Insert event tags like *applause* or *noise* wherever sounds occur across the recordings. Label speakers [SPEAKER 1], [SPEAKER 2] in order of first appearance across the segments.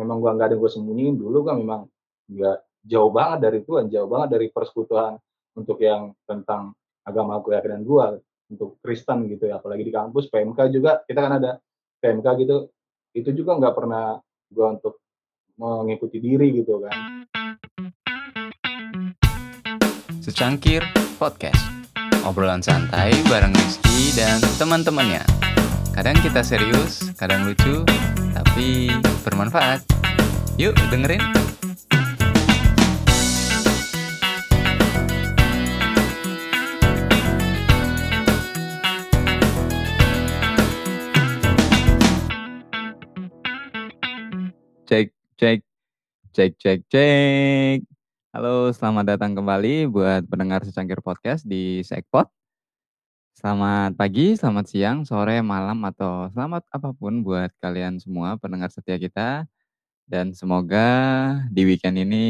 [SPEAKER 1] memang gua nggak ada gue sembunyiin. Dulu kan memang nggak jauh banget dari Tuhan, jauh banget dari persekutuan untuk yang tentang agama keyakinan gua, untuk Kristen gitu ya, apalagi di kampus PMK juga kita kan ada PMK gitu, itu juga nggak pernah gua untuk mengikuti diri gitu kan.
[SPEAKER 2] Secangkir Podcast. Obrolan santai bareng Rizky dan teman-temannya Kadang kita serius, kadang lucu, tapi bermanfaat. Yuk dengerin. Cek, cek, cek, cek, cek. Halo, selamat datang kembali buat pendengar secangkir podcast di Sekpot. Selamat pagi, selamat siang, sore, malam, atau selamat apa pun buat kalian semua pendengar setia kita. Dan semoga di weekend ini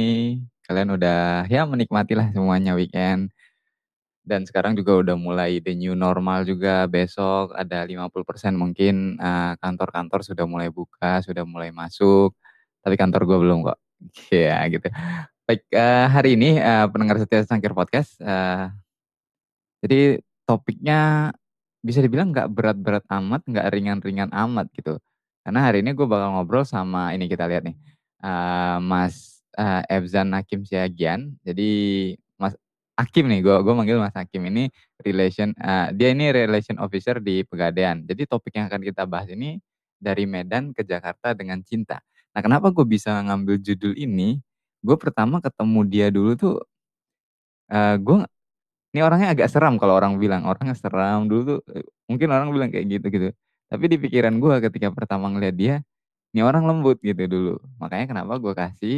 [SPEAKER 2] kalian udah ya menikmatilah semuanya weekend. Dan sekarang juga udah mulai the new normal juga besok ada 50% mungkin uh, kantor-kantor sudah mulai buka, sudah mulai masuk. Tapi kantor gue belum kok. *laughs* Iya gitu. Baik, uh, hari ini uh, pendengar setia Sangkir Podcast. Uh, jadi topiknya bisa dibilang nggak berat-berat amat, nggak ringan-ringan amat gitu. Karena hari ini gue bakal ngobrol sama ini kita lihat nih, uh, Mas uh, Ebzan Hakim Siagian. Jadi Mas Hakim nih, gue gue manggil Mas Hakim ini relation, uh, dia ini relation officer di Pegadaian. Jadi topik yang akan kita bahas ini dari Medan ke Jakarta dengan cinta. Nah, kenapa gue bisa ngambil judul ini? Gue pertama ketemu dia dulu tuh, uh, gue ini orangnya agak seram kalau orang bilang, orangnya seram dulu tuh, mungkin orang bilang kayak gitu gitu. Tapi di pikiran gue ketika pertama ngeliat dia, ini orang lembut gitu dulu. Makanya kenapa gue kasih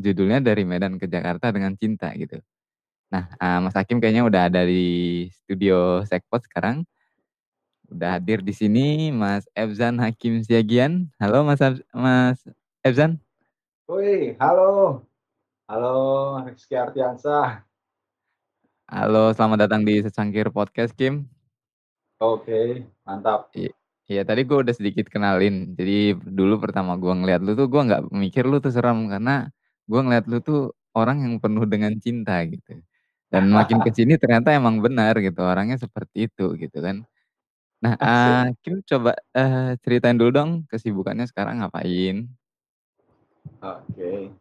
[SPEAKER 2] judulnya dari Medan ke Jakarta dengan cinta gitu. Nah, uh, Mas Hakim kayaknya udah ada di studio Sekpot sekarang. Udah hadir di sini Mas Ebzan Hakim Siagian. Halo Mas Mas Ebzan.
[SPEAKER 1] Woi, halo. Halo Rizky Artiansa.
[SPEAKER 2] Halo, selamat datang di Secangkir Podcast, Kim.
[SPEAKER 1] Oke, mantap.
[SPEAKER 2] Iya, tadi gue udah sedikit kenalin. Jadi dulu pertama gue ngeliat lu tuh gue nggak mikir lu tuh seram karena gue ngeliat lu tuh orang yang penuh dengan cinta gitu. Dan makin ke sini *laughs* ternyata emang benar gitu orangnya seperti itu gitu kan. Nah, uh, Kim coba uh, ceritain dulu dong kesibukannya sekarang ngapain?
[SPEAKER 1] Oke.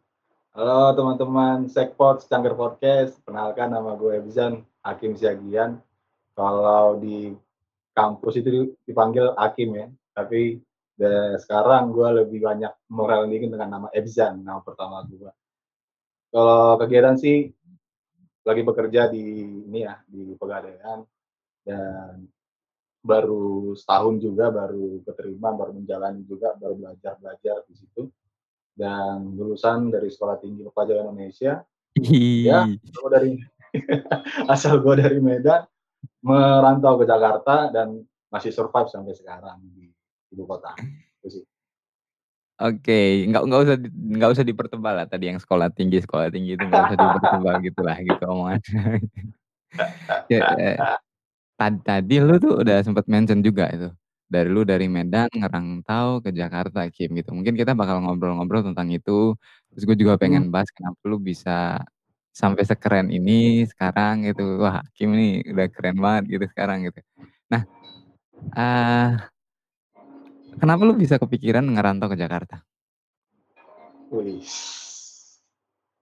[SPEAKER 1] Halo teman-teman Sekpot Cangkir Podcast. Kenalkan nama gue Ebzan Hakim Siagian. Kalau di kampus itu dipanggil Hakim ya. Tapi sekarang gue lebih banyak moral dingin dengan nama Ebzan, nama pertama gue. Kalau kegiatan sih lagi bekerja di ini ya di Pegadaian dan baru setahun juga baru keterima baru menjalani juga baru belajar belajar di situ dan lulusan dari Sekolah Tinggi Pepajaran Indonesia. Ya, gue dari *laughs* asal gue dari Medan, merantau ke Jakarta dan masih survive sampai sekarang di ibu kota. Itu sih.
[SPEAKER 2] Oke, nggak nggak usah nggak usah dipertebal lah tadi yang sekolah tinggi sekolah tinggi itu nggak usah dipertebal gitulah gitu omongan. *laughs* ya, eh, tadi, tadi lu tuh udah sempat mention juga itu dari lu dari Medan ngerantau ke Jakarta Kim gitu. Mungkin kita bakal ngobrol-ngobrol tentang itu. Terus gue juga pengen bahas kenapa lu bisa sampai sekeren ini sekarang gitu. Wah, Kim ini udah keren banget gitu sekarang gitu. Nah, uh, kenapa lu bisa kepikiran ngerantau ke Jakarta?
[SPEAKER 1] Wih,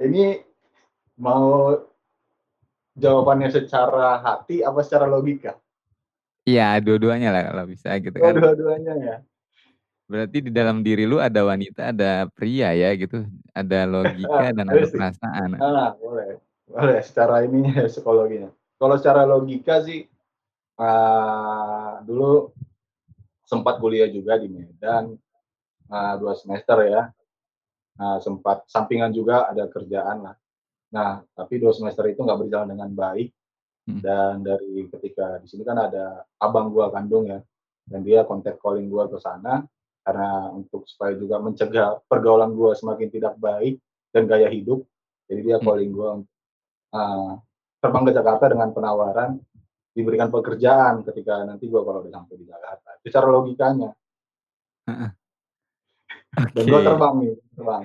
[SPEAKER 1] ini mau jawabannya secara hati apa secara logika?
[SPEAKER 2] Iya, dua-duanya lah kalau bisa gitu
[SPEAKER 1] Oh,
[SPEAKER 2] kan.
[SPEAKER 1] dua-duanya ya?
[SPEAKER 2] Berarti di dalam diri lu ada wanita, ada pria ya gitu, ada logika *laughs* dan ada
[SPEAKER 1] sih.
[SPEAKER 2] perasaan.
[SPEAKER 1] Ah, boleh. Boleh secara ini *laughs* psikologinya. Kalau secara logika sih, uh, dulu sempat kuliah juga di Medan, uh, 2 semester ya. Nah, sempat sampingan juga ada kerjaan lah. Nah, tapi 2 semester itu nggak berjalan dengan baik.
[SPEAKER 2] Mhm.
[SPEAKER 1] Dan dari ketika di sini kan ada abang gua kandung ya, dan dia kontak calling gua ke sana karena untuk supaya juga mencegah pergaulan gua semakin tidak baik dan gaya hidup. Jadi dia
[SPEAKER 2] Mmm.
[SPEAKER 1] calling gua uh, terbang ke Jakarta dengan penawaran diberikan pekerjaan ketika nanti gua kalau udah sampai di Jakarta. Itu cara logikanya.
[SPEAKER 2] Heeh.
[SPEAKER 1] Dan gua terbang nih, terbang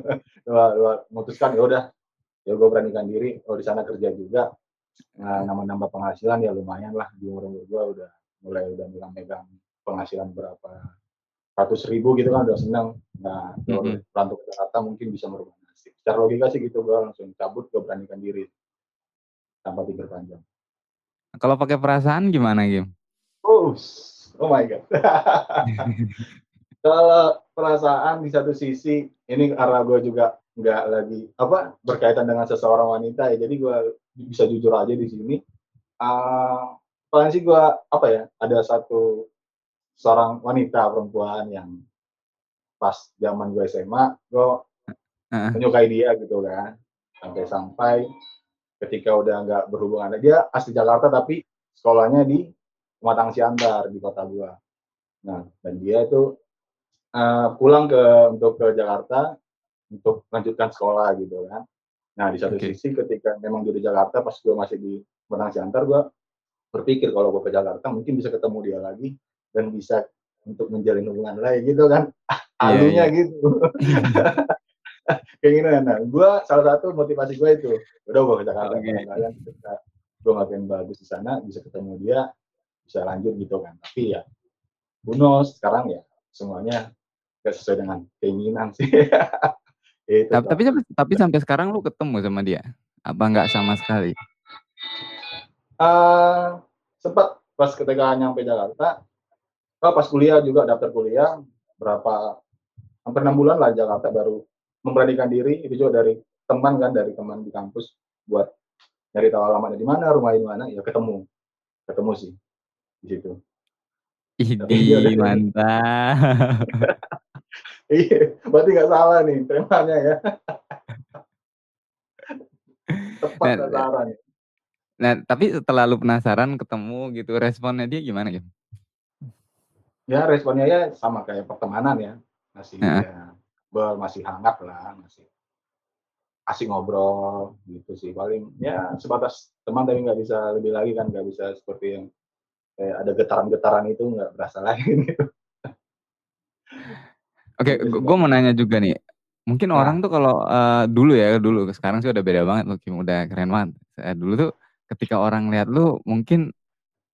[SPEAKER 1] *laughs* dua memutuskan ya udah ya gue beranikan diri kalau di sana kerja juga nah, nambah-nambah penghasilan ya lumayan lah. Di umur umur gue udah mulai udah megang penghasilan berapa ratus ribu gitu kan udah seneng. Nah kalau rantau ke Jakarta mungkin bisa merubah nasib. Secara logika sih gitu gue langsung cabut gue beranikan diri. Tanpa pikir panjang.
[SPEAKER 2] Kalau pakai perasaan gimana, Gim?
[SPEAKER 1] oh oh my god. *laughs* Kalau perasaan di satu sisi ini karena gue juga nggak lagi apa berkaitan dengan seseorang wanita ya. Jadi gue bisa jujur aja di sini. Uh, paling sih gue apa ya ada satu seorang wanita perempuan yang pas zaman gue SMA gue
[SPEAKER 2] Heeh.
[SPEAKER 1] menyukai dia gitu kan. Sampai sampai ketika udah nggak berhubungan dia asli Jakarta tapi sekolahnya di Pematang Siantar di kota gua. Nah dan dia itu eh, pulang ke untuk ke Jakarta untuk melanjutkan sekolah gitu kan nah di satu
[SPEAKER 2] Oke.
[SPEAKER 1] sisi ketika memang dia di Jakarta pas gua masih di Pematang Siantar gua berpikir kalau gua ke Jakarta mungkin bisa ketemu dia lagi dan bisa untuk menjalin hubungan lain gitu kan
[SPEAKER 2] Iya, *laughs*
[SPEAKER 1] alunya
[SPEAKER 2] iya.
[SPEAKER 1] gitu *laughs* keinginan nah gue salah satu motivasi gue itu udah gue ke Jakarta
[SPEAKER 2] Oke.
[SPEAKER 1] kadang-kadang ketika gue ngapain bagus di sana bisa ketemu dia bisa lanjut gitu kan tapi ya knows sekarang ya semuanya gak sesuai dengan keinginan sih *laughs* itu
[SPEAKER 2] Ta- Tapi sampai tapi sampai sekarang lu ketemu sama dia? Apa nggak sama sekali?
[SPEAKER 1] Eh, sempat pas ketika nyampe Jakarta. Oh, pas kuliah juga daftar kuliah. Berapa hampir enam bulan lah Jakarta baru memberanikan diri. Itu juga dari teman kan dari teman di kampus buat nyari tahu alamatnya di mana rumahnya di mana. Ya ketemu. Ketemu sih di situ. Tapi
[SPEAKER 2] Idih,
[SPEAKER 1] udah-
[SPEAKER 2] mantap. *laughs*
[SPEAKER 1] iya berarti nggak salah nih temanya ya tepat
[SPEAKER 2] Nah,
[SPEAKER 1] sasaran
[SPEAKER 2] Nah, tapi setelah lu penasaran ketemu gitu, responnya dia gimana, Gim?
[SPEAKER 1] ya responnya ya sama kayak pertemanan ya masih
[SPEAKER 2] Heeh.
[SPEAKER 1] ya ber- masih hangat lah masih asik ngobrol gitu sih paling ya sebatas teman tapi nggak bisa lebih lagi kan nggak bisa seperti yang kayak ada getaran-getaran itu nggak berasa *laughs* lagi gitu.
[SPEAKER 2] Oke,
[SPEAKER 1] sih,
[SPEAKER 2] gue mau nanya juga nih. Mungkin
[SPEAKER 1] Nah.
[SPEAKER 2] orang tuh kalau eh, dulu ya, dulu sekarang sih udah beda banget Kim, udah keren banget. Eh, dulu tuh ketika orang lihat lu mungkin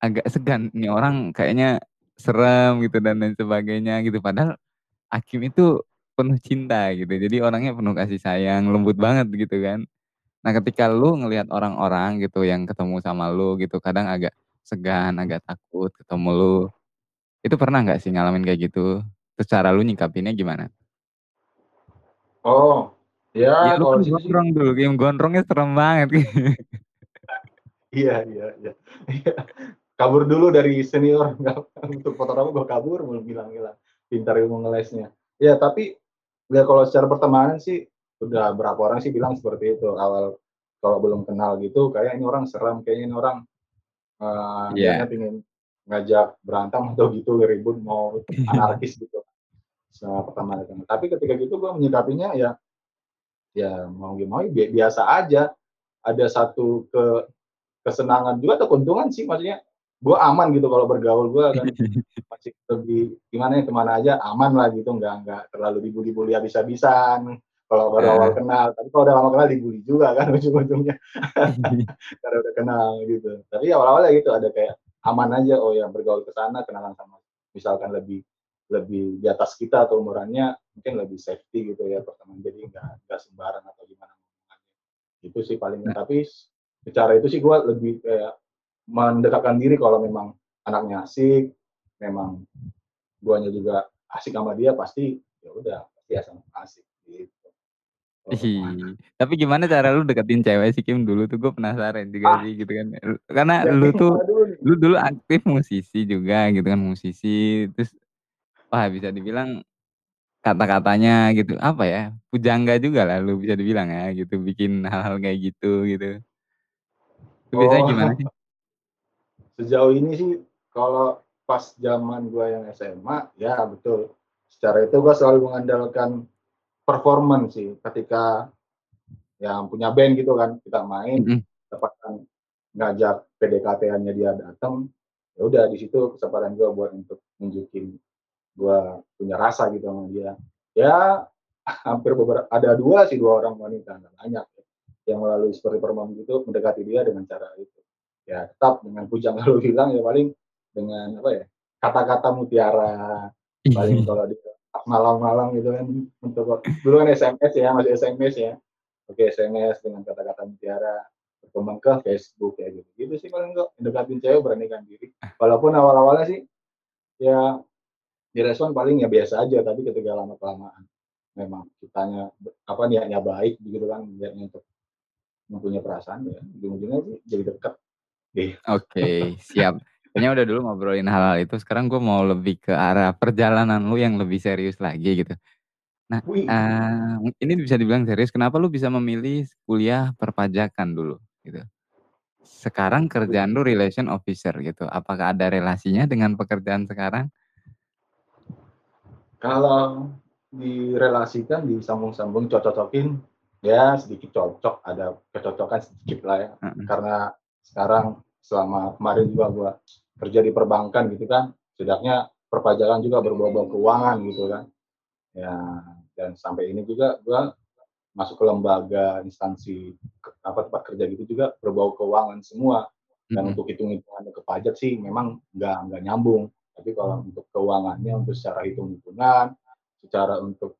[SPEAKER 2] agak segan nih orang kayaknya serem gitu dan lain sebagainya gitu. Padahal Hakim itu penuh cinta gitu. Jadi orangnya penuh kasih sayang, lembut banget gitu kan. Nah, ketika lu ngelihat orang-orang gitu yang ketemu sama lu gitu, kadang agak segan, agak takut ketemu lu. Itu pernah nggak sih ngalamin kayak gitu? Terus cara lu nyikapinnya gimana?
[SPEAKER 1] Oh,
[SPEAKER 2] Ya
[SPEAKER 1] ya
[SPEAKER 2] lu
[SPEAKER 1] kalau
[SPEAKER 2] kan gondrong dulu, game gondrongnya serem banget. *laughs*
[SPEAKER 1] iya iya iya. Iya. kabur dulu dari senior *laughs* untuk fotografer gue kabur mau bilang bilang pintar ilmu ngelesnya. Ya tapi ya kalau secara pertemanan sih udah berapa orang sih bilang seperti itu awal kalau belum kenal gitu kayak ini orang serem kayaknya ini orang eh
[SPEAKER 2] Iya.
[SPEAKER 1] dianya pingin ngajak berantem atau gitu ribut mau *laughs* anarkis gitu pertama kali. Tapi ketika gitu gue menyikapinya ya ya mau gimana bi- biasa aja. Ada satu ke kesenangan juga atau keuntungan sih. Maksudnya gue aman gitu kalau bergaul gue kan. *laughs* Masih lebih gimana ya ke mana aja aman lah gitu. Nggak nggak terlalu dibully-bully habis-habisan. Kalau baru
[SPEAKER 2] Heeh.
[SPEAKER 1] awal kenal. Tapi kalau udah lama kenal dibully juga kan *laughs* ujung-ujungnya. *laughs* Karena udah kenal gitu. Tapi awal-awalnya gitu. Ada kayak aman aja. Oh ya bergaul ke sana kenalan sama misalkan lebih lebih di atas kita atau umurannya mungkin lebih safety gitu ya pertemanan. Jadi nggak nggak sembarang atau gimana itu sih paling.
[SPEAKER 2] Nah.
[SPEAKER 1] tapi secara itu sih gue lebih kayak mendekatkan diri kalau memang anaknya asik memang guanya juga asik sama dia pasti ya udah pasti asik gitu.
[SPEAKER 2] Ih, tapi gimana cara lu deketin cewek sih Kim? Dulu tuh gue penasaran juga
[SPEAKER 1] Ah.
[SPEAKER 2] sih gitu kan. Karena
[SPEAKER 1] Ya,
[SPEAKER 2] lu tuh
[SPEAKER 1] aduh
[SPEAKER 2] lu dulu aktif musisi juga gitu kan musisi terus wah bisa dibilang kata-katanya gitu apa ya pujangga juga lah lu bisa dibilang ya gitu bikin hal-hal kayak gitu gitu. Itu biasanya
[SPEAKER 1] Oh.
[SPEAKER 2] gimana sih? *laughs*
[SPEAKER 1] sejauh ini sih kalau pas zaman gue yang SMA ya betul secara itu gue selalu mengandalkan performance sih ketika yang punya band gitu kan kita main
[SPEAKER 2] Mm-mm.
[SPEAKER 1] kesempatan ngajak PDKT-nya dia datang ya udah di situ kesempatan gue buat untuk nunjukin gue punya rasa gitu sama dia. Ya hampir beberapa ada dua sih dua orang wanita banyak ya, yang melalui seperti perempuan gitu mendekati dia dengan cara itu. Ya tetap dengan pujang kalau bilang ya paling dengan apa ya kata-kata mutiara paling kalau di malam-malam gitu kan untuk dulu kan SMS ya masih SMS ya. Oke SMS dengan kata-kata mutiara berkembang ke Facebook ya gitu gitu sih paling kok mendekatin cewek beranikan diri. Walaupun awal-awalnya sih ya direspon paling ya biasa aja tapi ketika lama kelamaan memang kitanya apa niatnya baik gitu kan niatnya untuk mempunyai perasaan ya ujung-ujungnya sih jadi dekat
[SPEAKER 2] Oke, okay, *laughs* siap. Kayaknya udah dulu ngobrolin hal-hal itu. Sekarang gue mau lebih ke arah perjalanan lu yang lebih serius lagi gitu. Nah, uh, ini bisa dibilang serius. Kenapa lu bisa memilih kuliah perpajakan dulu gitu? Sekarang kerjaan lu relation officer gitu. Apakah ada relasinya dengan pekerjaan sekarang?
[SPEAKER 1] Kalau direlasikan, disambung-sambung, cocok-cocokin, ya sedikit cocok, ada kecocokan sedikit lah ya. -uh. Karena sekarang selama kemarin juga gua kerja di perbankan gitu kan, setidaknya perpajakan juga berbau-bau keuangan gitu kan. Ya, dan sampai ini juga gua masuk ke lembaga instansi apa tempat kerja gitu juga berbau keuangan semua. Dan -hmm. untuk hitung-hitungannya ke pajak sih memang nggak nggak nyambung. Tapi kalau untuk keuangannya untuk secara hitung-hitungan, secara untuk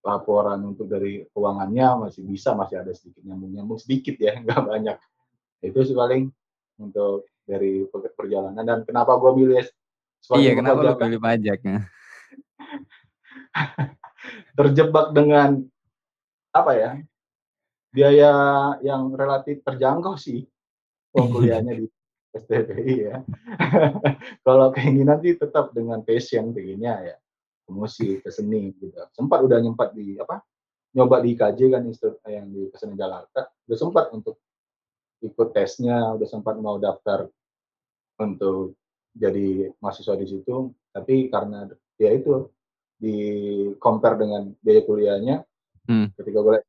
[SPEAKER 1] laporan untuk dari keuangannya masih bisa masih ada sedikit nyambung-nyambung sedikit ya *laughs* nggak banyak. Itu sih paling untuk dari perjalanan. Dan kenapa gue milih
[SPEAKER 2] iya kenapa lo pilih pajaknya *laughs*
[SPEAKER 1] terjebak dengan apa ya biaya yang relatif terjangkau sih *laughs* uang kuliahnya di STPI ya *laughs* kalau keinginan sih tetap dengan passion pengennya ya ke musik, ke seni gitu. Sempat udah nyempat di apa? Nyoba di IKJ kan yang di kesenian Jakarta, udah sempat untuk ikut tesnya, udah sempat mau daftar untuk jadi mahasiswa di situ, tapi karena ya itu di compare dengan biaya kuliahnya, hmm. ketika gue lihat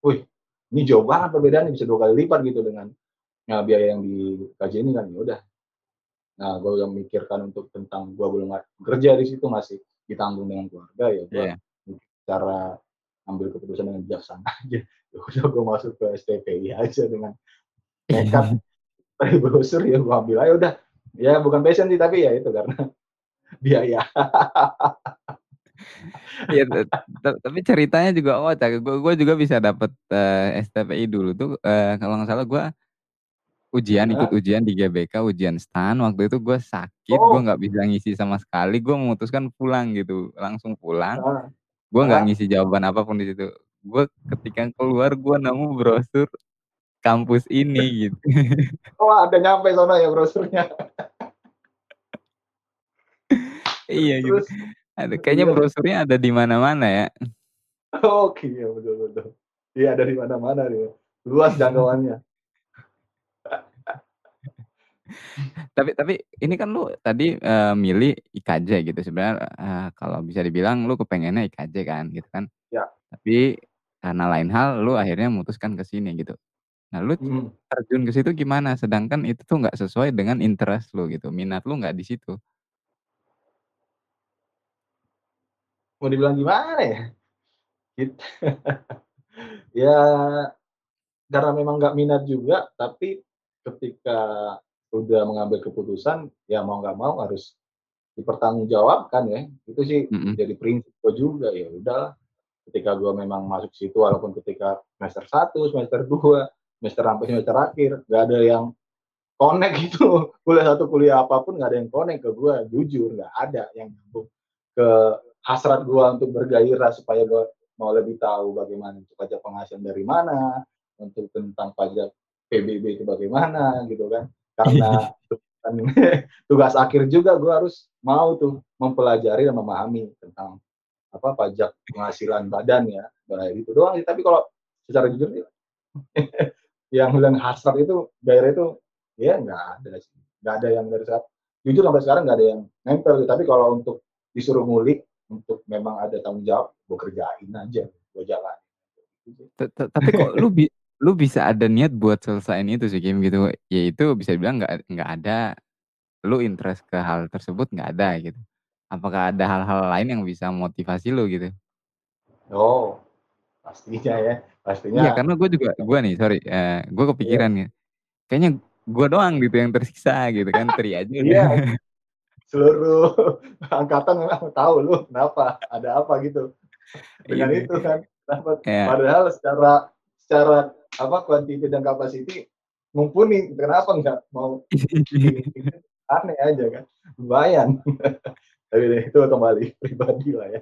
[SPEAKER 1] wih, ini jauh banget perbedaannya bisa dua kali lipat gitu dengan nah, biaya yang di KJ ini kan ya udah. Nah, gue yang memikirkan untuk tentang gue belum kerja di situ masih ditanggung dengan keluarga ya gue yeah. cara ambil keputusan dengan bijaksana *laughs* aja ya udah gue masuk ke STPI aja dengan nekat dari brosur ya gue ambil aja udah ya bukan passion sih tapi ya itu karena *laughs* biaya *laughs*
[SPEAKER 2] ya tapi ceritanya juga oh gue gue juga bisa dapat uh, eh, STPI dulu tuh uh, kalau nggak salah gue ujian ikut ujian di GBK ujian stan. Waktu itu gue sakit oh. gue nggak bisa ngisi sama sekali. Gue memutuskan pulang gitu langsung pulang. Ah. gue nggak ah. ngisi jawaban apa pun di situ. Gue ketika keluar gue nemu brosur kampus ini *laughs* gitu.
[SPEAKER 1] Oh ada nyampe sana ya brosurnya. *laughs*
[SPEAKER 2] Iya gitu. Ada kayaknya iya. brosurnya ada di mana-mana ya. *laughs*
[SPEAKER 1] Oke okay, betul betul. Iya ada di mana-mana nih luas jangkauannya
[SPEAKER 2] Tapi tapi ini kan lu tadi, uh, milih IKJ gitu sebenarnya, uh, kalau bisa dibilang lu kepengennya IKJ kan gitu kan.
[SPEAKER 1] Ya.
[SPEAKER 2] Tapi karena lain hal lu akhirnya memutuskan ke sini gitu. Nah lu hmm. terjun ke situ gimana? Sedangkan itu tuh nggak sesuai dengan interest lu gitu, minat lu nggak di situ.
[SPEAKER 1] Mau dibilang gimana ya? Gitu. *laughs* Ya karena memang nggak minat juga, tapi ketika udah mengambil keputusan ya mau nggak mau harus dipertanggungjawabkan ya. Itu sih mm-hmm. jadi prinsip gue juga ya udahlah. Ketika gue memang masuk situ walaupun ketika semester satu semester dua semester sampai semester akhir nggak ada yang connect gitu kuliah satu kuliah apa pun nggak ada yang connect ke gue jujur nggak ada yang nyambung ke hasrat gue untuk bergairah supaya gue mau lebih tahu bagaimana untuk pajak penghasilan dari mana untuk tentang pajak PBB itu bagaimana gitu kan karena *laughs* tugas akhir juga gue harus mau tuh mempelajari dan memahami tentang apa pajak penghasilan badan ya. Nah, itu doang sih. Tapi kalau secara jujur *laughs* yang bilang hasrat itu daerah itu ya nggak ada nggak ada yang dari saat jujur sampai sekarang nggak ada yang nempel tapi kalau untuk disuruh ngulik untuk memang ada tanggung jawab gue kerjain aja gue jalan
[SPEAKER 2] tapi kok lu lu bisa ada niat buat selesaiin itu sih game gitu, yaitu bisa dibilang nggak nggak ada, lu interest ke hal tersebut nggak ada gitu. Apakah ada hal-hal lain yang bisa motivasi lu gitu?
[SPEAKER 1] Oh, pastinya ya, pastinya
[SPEAKER 2] Iya, karena gue juga gue nih sorry, eee, gue
[SPEAKER 1] Iya.
[SPEAKER 2] kepikiran nih, kayaknya gue doang gitu yang tersiksa gitu kan, Tri aja *laughs*
[SPEAKER 1] Iya. Seluruh angkatan memang tahu lu kenapa, ada apa gitu. Dengan
[SPEAKER 2] Iya.
[SPEAKER 1] itu kan, dapet
[SPEAKER 2] Kayak
[SPEAKER 1] padahal secara secara apa, quantity dan capacity mumpuni, kenapa nggak mau *laughs* aneh aja kan, lumayan. *laughs* Tapi itu kembali *laughs* pribadi lah ya.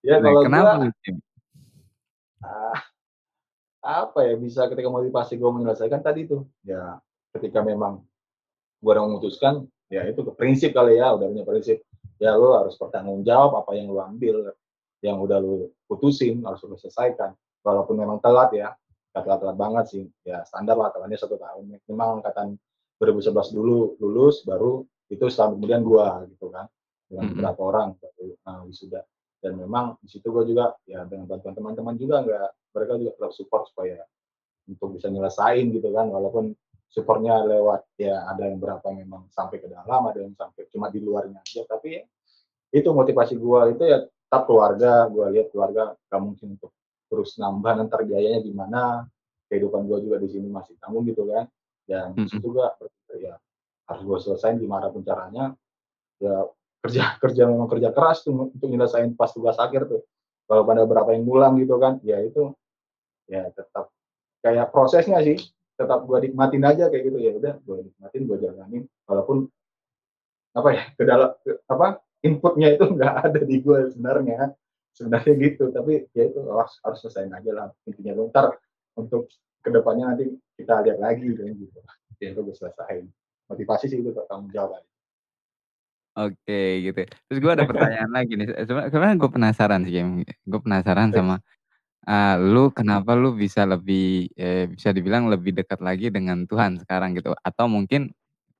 [SPEAKER 1] Ya
[SPEAKER 2] Nah,
[SPEAKER 1] kalau
[SPEAKER 2] kenapa
[SPEAKER 1] gua
[SPEAKER 2] Cim?
[SPEAKER 1] ah, apa ya, bisa ketika motivasi gua menyelesaikan tadi tuh, ya ketika memang gua udah memutuskan, ya itu prinsip kali ya, udah punya prinsip, ya lu harus bertanggung jawab apa yang lu ambil, yang udah lu putusin harus lu selesaikan. Walaupun memang telat ya, nggak telat-telat banget sih, ya standar lah telatnya 1 tahun. Memang angkatan 2011 dulu lulus, baru itu setahun kemudian gua gitu kan, dengan
[SPEAKER 2] Mhm.
[SPEAKER 1] beberapa orang baru, eee, wisuda. Dan memang di situ gua juga ya dengan bantuan teman-teman juga nggak mereka juga tetap support supaya untuk bisa nyelesain gitu kan, walaupun support-nya lewat ya ada yang berapa memang sampai ke dalam, ada yang sampai cuma di luarnya aja, tapi itu motivasi gua itu ya tetap keluarga, gua lihat keluarga nggak mungkin untuk terus nambah entar biayanya gimana, kehidupan gua juga di sini masih tanggung gitu kan, dan situ gua berpikir ya harus gua selesain gimana pun caranya, ya kerja *laughs* kerja memang kerja keras tuh untuk nyelesain pas tugas akhir tuh. Walaupun ada beberapa yang ngulang gitu kan, ya itu, ya tetap kayak prosesnya sih, tetap gua nikmatin aja kayak gitu, ya udah gua nikmatin, gua jalanin, walaupun apa ya, ke dalam ke apa, input-nya itu *laughs* nggak ada di gua sebenarnya, sebenarnya gitu. Tapi ya itu harus harus selesaiin aja lah intinya tuh, entar untuk ke depannya nanti kita lihat lagi kan gitu. Ya itu gua selesain. Motivasi sih itu tanggung jawab.
[SPEAKER 2] Oke gitu. Terus gue ada pertanyaan lagi nih, sebe sebenarnya gue penasaran sih, gue penasaran sama, eee, lu kenapa lu bisa lebih, eee, bisa dibilang lebih dekat lagi dengan Tuhan sekarang gitu? Atau mungkin,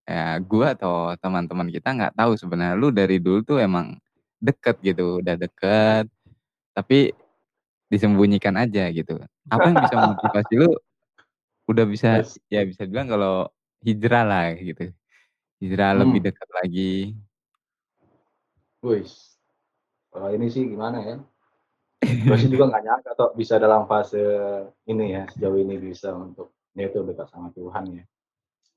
[SPEAKER 2] eee, gue atau teman-teman kita nggak tahu sebenarnya lu dari dulu tuh emang deket gitu, udah deket, tapi disembunyikan aja gitu. Apa yang bisa memotivasi lu, udah bisa
[SPEAKER 1] Wes.
[SPEAKER 2] ya bisa dibilang kalau hijrah lah gitu, hijrah lebih
[SPEAKER 1] Mmm.
[SPEAKER 2] dekat lagi?
[SPEAKER 1] Wis, kalau ini sih gimana ya, gue sih juga nggak nyangka Tok bisa dalam fase ini ya, sejauh ini bisa untuk ya itu dekat sama Tuhan ya.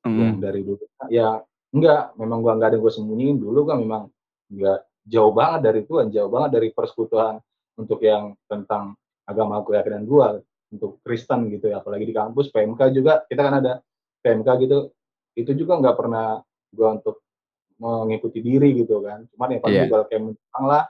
[SPEAKER 1] Yang
[SPEAKER 2] Mhm.
[SPEAKER 1] dari dulu ya enggak, memang gua nggak ada yang gua sembunyiin, dulu kan memang nggak jauh banget dari Tuhan, jauh banget dari persekutuan untuk yang tentang agama keyakinan gua, untuk Kristen gitu ya, apalagi di kampus PMK juga kita kan ada PMK gitu, itu juga nggak pernah gua untuk mengikuti diri gitu kan, cuman ya paling juga camp doang lah,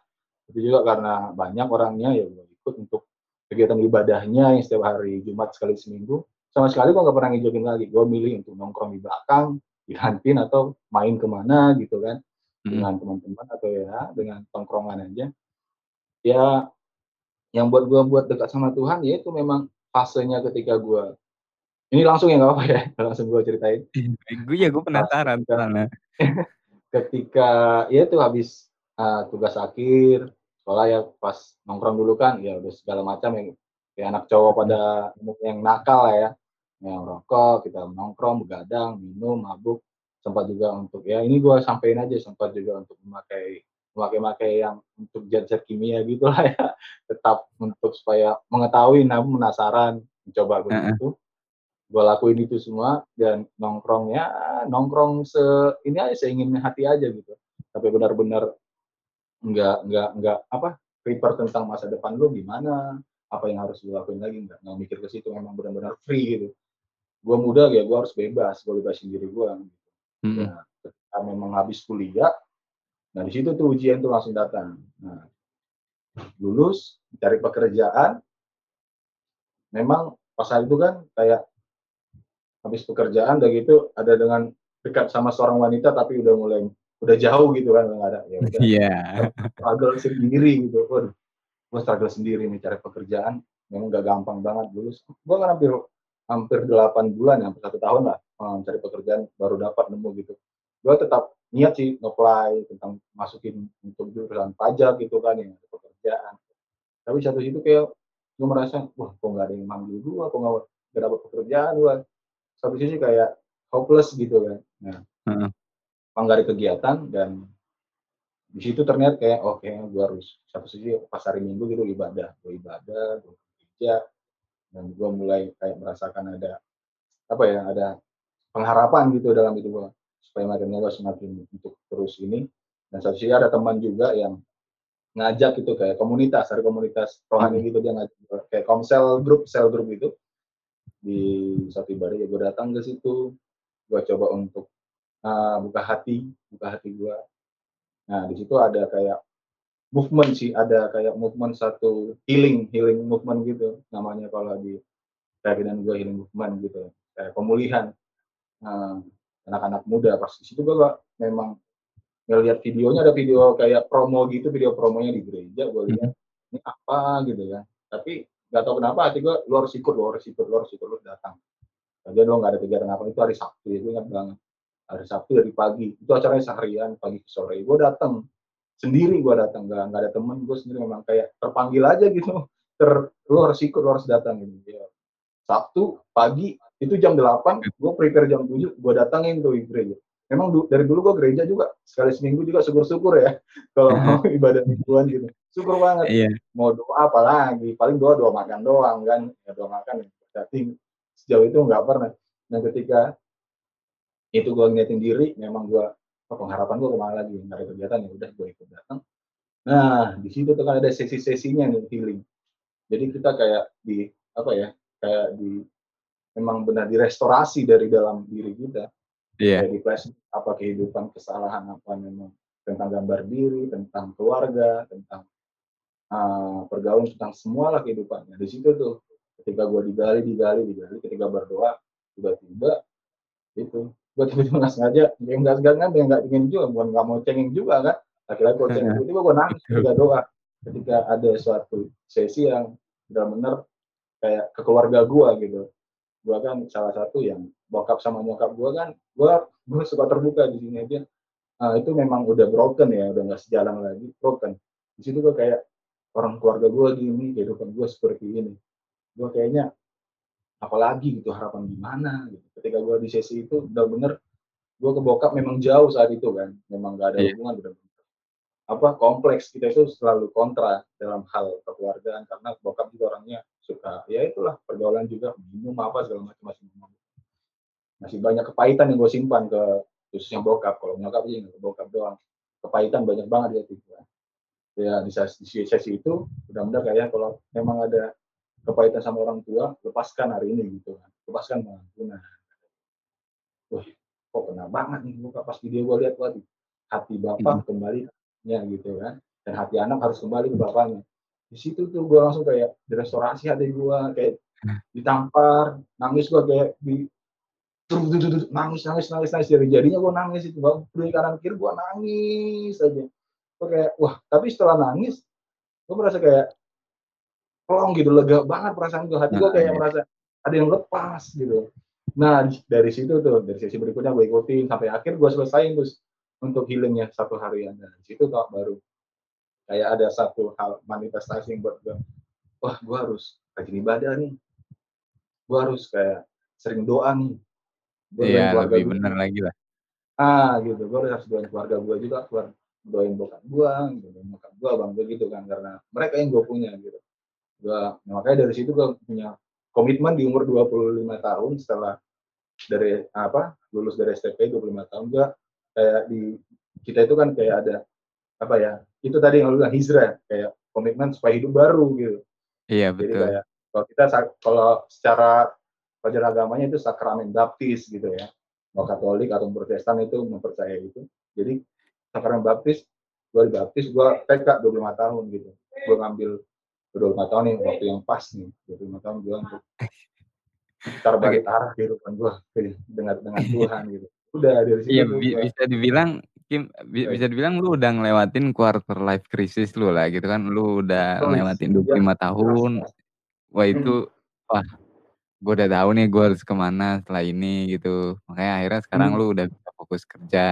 [SPEAKER 1] itu juga karena banyak orangnya ya gua ikut untuk kegiatan ibadahnya yang setiap hari Jumat sekali seminggu, sama sekali gua nggak pernah ngikutin lagi, gua milih untuk nongkrong di belakang, di kantin, atau main ke mana gitu kan,
[SPEAKER 2] Mhm.
[SPEAKER 1] dengan teman-teman atau ya dengan tongkrongan aja. Ya, yang buat gua buat dekat sama Tuhan, ya itu memang fasenya ketika gua ini langsung ya nggak apa-apa ya, *laughs* langsung gua ceritain?
[SPEAKER 2] Gue ya gue penasaran
[SPEAKER 1] ketika
[SPEAKER 2] soalnya. *laughs*
[SPEAKER 1] ketika ya itu habis, eee, tugas akhir, sekolah ya pas nongkrong dulu kan ya udah segala macam yang kayak anak cowok pada yang nakal lah ya, yang ngerokok, kita nongkrong, begadang, minum, mabuk, sempat juga untuk ya ini gua sampein aja, sempat juga untuk memakai memakai-makai yang untuk zat-zat kimia gitulah ya, tetap untuk supaya mengetahui namun penasaran, mencoba begitu. Gua lakuin itu semua dan nongkrong, ya nongkrong se ini aja, seingin hati aja gitu. Tapi benar-benar nggak nggak nggak apa, prepare tentang masa depan lu gimana, apa yang harus lu lakuin lagi, nggak nggak mikir ke situ, memang benar-benar free gitu. Gua muda ya gua harus bebas, gua bebasin diri gua.
[SPEAKER 2] Mhm.
[SPEAKER 1] Ya ketika memang habis kuliah, nah di situ tuh ujian tuh langsung datang. Nah, lulus, cari pekerjaan memang pas saat itu kan kayak habis pekerjaan udah gitu ada dengan dekat sama seorang wanita tapi udah mulai udah jauh gitu kan, nggak ada, ya udah *laughs*
[SPEAKER 2] Iya.
[SPEAKER 1] struggle sendiri gitu, waduh, gua struggle sendiri nih cari pekerjaan, memang nggak gampang banget lulus. Gua kan hampir hampir 8 bulan, hampir 1 tahun lah, eee, cari pekerjaan baru dapat nemu gitu. Gua tetap niat sih nge-apply tentang masukin untuk jurusan pajak gitu kan, yang pekerjaan. Tapi satu situ kayak gua merasa, "Wah kok nggak ada yang manggil gua, kok nggak nggak dapet pekerjaan gua." Satu sisi kayak hopeless gitu kan. Nah ada kegiatan dan di situ ternyata kayak oke okay, gue harus satu sisi pas hari minggu gitu ibadah gue ibadah gue kerja dan gue mulai kayak merasakan ada apa ya ada pengharapan gitu dalam hidup gue supaya makin gue semakin untuk terus ini. Dan satu sisi ada teman juga yang ngajak gitu kayak komunitas ada komunitas rohani hmm. gitu dia ngajak kayak komsel grup sel grup itu di satu ibadah ya gue datang ke situ gue coba untuk uh, buka hati buka hati gue Nah, di situ ada kayak movement sih, ada kayak movement satu healing, healing movement gitu. Namanya kalau di keyakinan gue healing movement gitu, kayak pemulihan. Anak anak-anak muda. Pas di situ gue memang ngeliat videonya ada video kayak promo gitu, video promonya di gereja, gue lihat hmm. ini apa gitu ya. Tapi nggak tahu kenapa hati gue, lu harus ikut, lu harus ikut, lu harus ikut, datang. Aja lo nggak ada kegiatan apa itu hari Sabtu ya, gue ingat banget hari Sabtu dari pagi itu acaranya seharian pagi ke sore gue datang sendiri gue datang nggak nggak ada temen gue sendiri memang kayak terpanggil aja gitu ter lu harus ikut harus datang gitu ya. Sabtu pagi itu jam 8 gue prepare jam 7 gue datangin tuh gereja. Memang du dari dulu gue gereja juga sekali seminggu juga syukur-syukur ya *laughs* kalau mau ibadah mingguan gitu. Syukur banget. Iya. mau doa apa lagi? Paling doa doa makan doang kan. Ya doa makan tapi sejauh itu nggak pernah. Nah ketika itu gue ngeliatin diri memang gue oh, pengharapan gue ke mana lagi? Nggak ada kegiatan ya udah gue ikut datang. Nah di situ tuh kan ada sesi-sesinya nih healing. Jadi kita kayak di apa ya kayak di memang benar direstorasi dari dalam diri kita. Yeah. kayak di flash apa kehidupan kesalahan apa memang tentang gambar diri tentang keluarga tentang uh, pergaulan tentang semua lah kehidupannya. Di situ tuh ketika gue digali digali digali ketika berdoa tiba-tiba itu gue tiba-tiba nggak sengaja yang nggak sengaja yang nggak ingin juga bukan nggak mau cengeng juga kan. Laki-laki gue cengeng *laughs* tiba-tiba gue nangis ketika doa. Ketika ada suatu sesi yang benar-benar kayak ke keluarga gue gitu gue kan salah satu yang bokap sama nyokap gue kan gue gue suka terbuka di sini aja. Nah, itu memang udah broken ya udah nggak sejalan lagi broken. Di situ gue kayak orang keluarga gue gini kehidupan gue seperti ini. Gue kayaknya apalagi gitu harapan gimana gitu. Ketika gue di sesi itu udah bener gue ke bokap memang jauh saat itu kan. Memang gak ada yeah. hubungan. Apa kompleks kita itu selalu kontra dalam hal kekeluargaan karena bokap juga orangnya suka. Ya itulah pergaulan juga minum apa segala macam masih masih banyak kepahitan yang gue simpan ke khususnya bokap. Kalau nyokap sih ke bokap doang. Kepahitan banyak banget ya gitu. Ya di sesi, sesi itu udah benar kayak kalau memang ada kepahitan sama orang tua lepaskan hari ini gitu. Kan lepaskan pengampunan wah kok kena banget nih buka pas video gue lihat waduh. Hati bapak hmm. kembali ya gitu kan. Dan hati anak harus kembali ke bapaknya. Di situ tuh gue langsung kayak direstorasi hati gue kayak ditampar nangis gue kayak di nangis nangis nangis nangis. Jadi jadinya gue nangis itu bang. Dari kanan kiri gue nangis aja. Gue kayak wah tapi setelah nangis gue merasa kayak plong gitu lega banget perasaan gue hati gue nah, kayak iya. merasa ada yang lepas gitu. Nah dari situ tuh dari sesi berikutnya gue ikutin sampai akhir gue selesai terus untuk healingnya satu harian. Dan di situ tuh baru. Kayak ada satu hal manifestasi yang buat gue wah gue harus rajin ibadah nih. Gue harus kayak sering doa nih.
[SPEAKER 2] Iya lebih benar lagi lah.
[SPEAKER 1] Ah gitu. Gue harus doain keluarga gue juga keluar doain bokap gue gitu bokap gue bang gue gitu kan. Karena mereka yang gue punya gitu. Gua nah, makanya dari situ gua punya komitmen di umur 25 tahun setelah dari apa lulus dari STP 25 tahun gua kayak di kita itu kan kayak ada apa ya itu tadi yang lu bilang hijrah kayak komitmen supaya hidup baru gitu.
[SPEAKER 2] Iya betul. jadi kayak
[SPEAKER 1] kalau kita kalau secara pelajaran agamanya itu sakramen baptis gitu ya. Mau Katolik atau Protestan itu mempercayai itu. Jadi sakramen baptis gue dibaptis gue TK 25 tahun gitu. Gue ngambil udah lima tahun nih waktu yang pas nih lima tahun gue untuk *laughs* putar balik okay. arah kehidupan gue dengan dengan Tuhan gitu udah dari situ
[SPEAKER 2] iya, bi bisa dibilang Kim bi bisa dibilang lu udah ngelewatin quarter life crisis lu lah gitu kan lu udah oh, ngelewatin 25 ya, tahun wah itu hmm. wah gue udah tahu nih gue harus ke mana setelah ini gitu makanya akhirnya sekarang hmm. lu udah bisa fokus kerja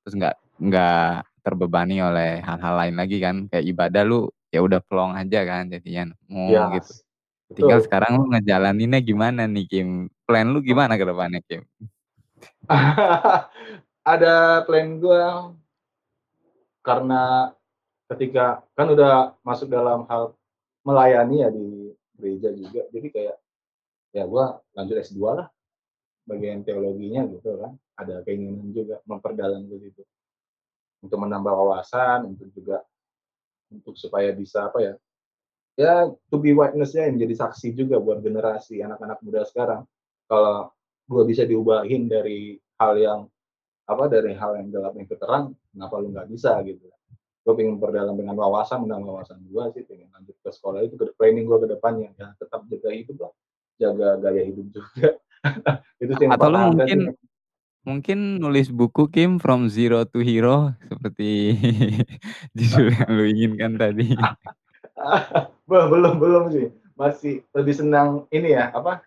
[SPEAKER 2] terus nggak nggak terbebani oleh hal-hal lain lagi kan kayak ibadah lu ya udah plong aja kan jadinya mau ya, gitu. Tinggal betul. sekarang lu ngejalaninnya gimana nih Kim? Plan lu gimana ke depannya Kim? *laughs*
[SPEAKER 1] Ada plan gua karena ketika kan udah masuk dalam hal melayani ya di gereja juga, jadi kayak ya gua lanjut S2 lah bagian teologinya gitu kan. Ada keinginan juga memperdalam ke situ. Untuk menambah wawasan, untuk juga untuk supaya bisa apa ya? Ya to be witness-nya yang menjadi saksi juga buat generasi anak-anak muda sekarang. Kalau gua bisa diubahin dari hal yang apa dari hal yang gelap yang ke terang, kenapa lu nggak bisa gitu. Gue pengen memperdalam dengan wawasan, menambah wawasan gue sih, pengen lanjut ke sekolah itu, ke training gue ke depannya, ya tetap jaga hidup lah, jaga gaya hidup juga. *laughs* itu sih
[SPEAKER 2] Atau lu mungkin
[SPEAKER 1] sih.
[SPEAKER 2] mungkin nulis buku Kim From Zero to Hero seperti *laughs* judul yang lu inginkan tadi. *laughs*
[SPEAKER 1] Be- belum belum sih, masih lebih senang ini ya apa?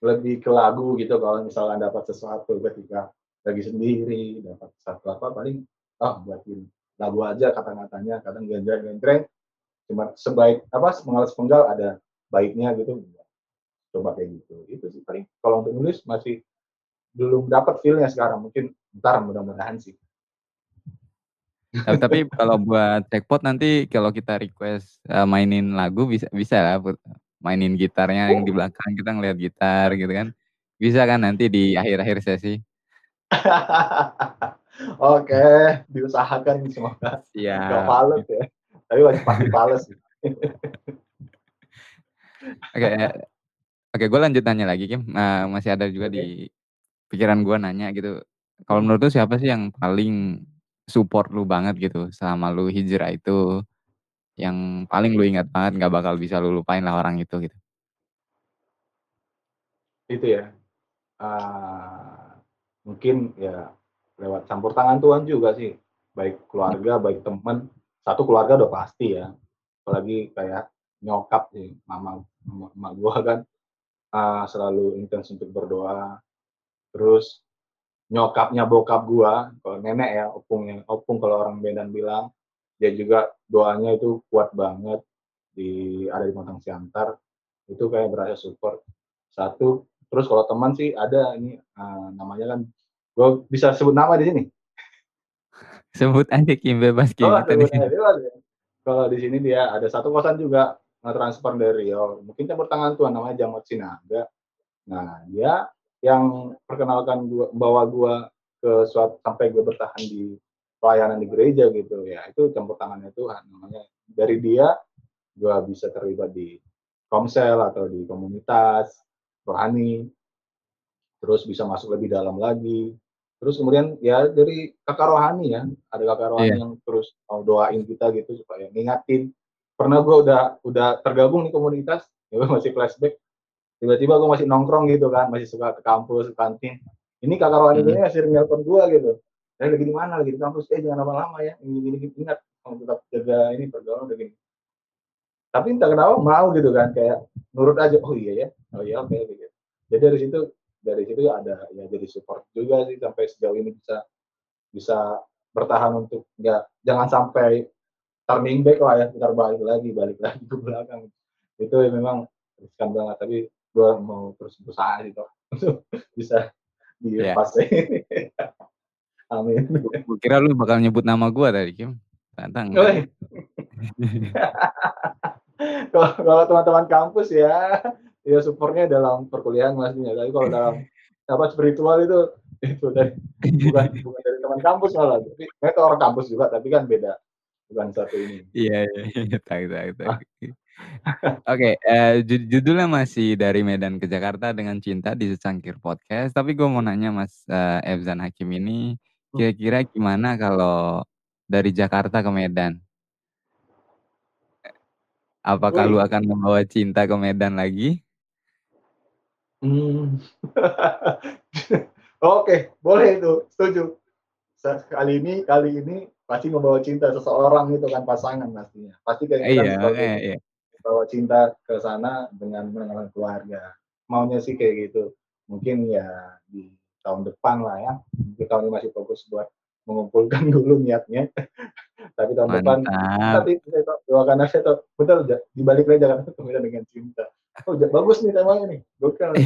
[SPEAKER 1] Lebih ke lagu gitu kalau misalnya dapat sesuatu ketika lagi sendiri, dapat satu apa paling oh buatin lagu aja kata-katanya, kadang genjreng-genjreng cuma sebaik apa sepenggal sepenggal ada baiknya gitu. Coba kayak gitu. Itu sih paling kalau untuk nulis masih belum dapat feelnya sekarang. Mungkin ntar mudah-mudahan sih.
[SPEAKER 2] Tapi, kalau buat jackpot nanti kalau kita request uh, mainin lagu bisa bisa lah. Mainin gitarnya yang di
[SPEAKER 1] Oh.
[SPEAKER 2] belakang kita ngeliat gitar gitu kan bisa kan nanti di akhir-akhir sesi *laughs*
[SPEAKER 1] oke diusahakan semoga nggak
[SPEAKER 2] Siap.
[SPEAKER 1] fales ya tapi masih pasti fales sih. *laughs*
[SPEAKER 2] Oke, oke, gue lanjut nanya lagi Kim. Nah, masih ada juga
[SPEAKER 1] Oke.
[SPEAKER 2] di pikiran gue nanya gitu. Kalau menurut lu siapa sih yang paling support lu banget gitu selama lu hijrah itu? Yang paling lu ingat banget nggak bakal bisa lu lupain lah orang itu gitu.
[SPEAKER 1] itu ya. Ah, mungkin ya lewat campur tangan Tuhan juga sih. Baik keluarga baik teman. Satu keluarga udah pasti ya. Apalagi kayak nyokap sih mama mama, gua kan. Ah, selalu intens untuk berdoa. Terus nyokapnya bokap gua kalau nenek ya opungnya opung kalau orang Medan bilang dia juga doanya itu kuat banget di ada di Montang Siantar itu kayak berasa support satu terus kalau teman sih ada ini eh, namanya kan gue bisa sebut nama di sini *laughs*
[SPEAKER 2] Sebut aja Kim bebas Kim.
[SPEAKER 1] oh
[SPEAKER 2] di sini.
[SPEAKER 1] ya. kalau di sini dia ada satu kosan juga transfer dari Riau mungkin campur tangan tuan namanya Jamot Sinaga nah dia yang perkenalkan gua bawa gua ke suatu sampai gue bertahan di pelayanan di gereja gitu ya. Itu campur tangannya Tuhan. Namanya dari dia gua bisa terlibat di komsel atau di komunitas rohani. Terus bisa masuk lebih dalam lagi. Terus kemudian ya dari kakak rohani ya. Ada kakak rohani
[SPEAKER 2] Iya.
[SPEAKER 1] yang terus mau doain kita gitu supaya ngingatin. Pernah gue udah udah tergabung di komunitas ya gue masih flashback. Tiba-tiba gue masih nongkrong gitu kan masih suka ke kampus ke kantin. Ini kakak rohani
[SPEAKER 2] Mm.
[SPEAKER 1] ini masih nelpon gue gitu saya lagi di mana? Lagi di kampus. Eh jangan lama-lama ya. Ini gini gini ingat kamu tetap jaga ini pergaulan udah gini. Tapi entah kenapa mau gitu kan kayak nurut aja oh iya ya. Oh iya oke gitu jadi dari situ dari situ ya ada ya jadi support juga sih sampai sejauh ini bisa bisa bertahan untuk nggak jangan sampai turning back lah ya putar balik lagi balik lagi ke belakang. Itu ya memang riskan banget tapi gue mau terus berusaha gitu *laughs* untuk bisa di
[SPEAKER 2] Iya.
[SPEAKER 1] fase ini *laughs* amin
[SPEAKER 2] Gue kira lu bakal nyebut nama gua tadi Kim.
[SPEAKER 1] Woi. *laughs* kalau teman-teman kampus ya ya supportnya dalam perkuliahan maksudnya tapi kalau dalam apa spiritual itu itu dari bukan bukan dari teman kampus malah tapi mereka orang kampus juga tapi kan beda bukan satu ini
[SPEAKER 2] Iya, iya, iya, tahu, tahu, tahu. *laughs* Oke, eh, ju- judulnya masih dari Medan ke Jakarta dengan cinta di secangkir podcast. Tapi gue mau nanya Mas eh, Efzan Hakim ini, kira-kira gimana kalau dari Jakarta ke Medan? Apakah
[SPEAKER 1] Wih.
[SPEAKER 2] lu akan membawa cinta ke Medan lagi?
[SPEAKER 1] Hmm. *laughs* Oke, boleh itu, setuju. Sa- Kali ini, kali ini pasti membawa cinta seseorang itu kan pasangan pastinya. Pasti kayak kita
[SPEAKER 2] Iya,
[SPEAKER 1] sebagai
[SPEAKER 2] makanya, iya.
[SPEAKER 1] bawa cinta ke sana dengan mengenal keluarga. Maunya sih kayak gitu. Mungkin ya di tahun depan lah ya. Mungkin tahun ini masih fokus buat mengumpulkan *laughs* dulu niatnya. Tapi tahun depan
[SPEAKER 2] Mantap.
[SPEAKER 1] tapi kita doakan aja tuh betul Ja- dibalik lagi jangan kemudian dengan cinta. Oh bagus nih temanya nih. Gokil. *laughs*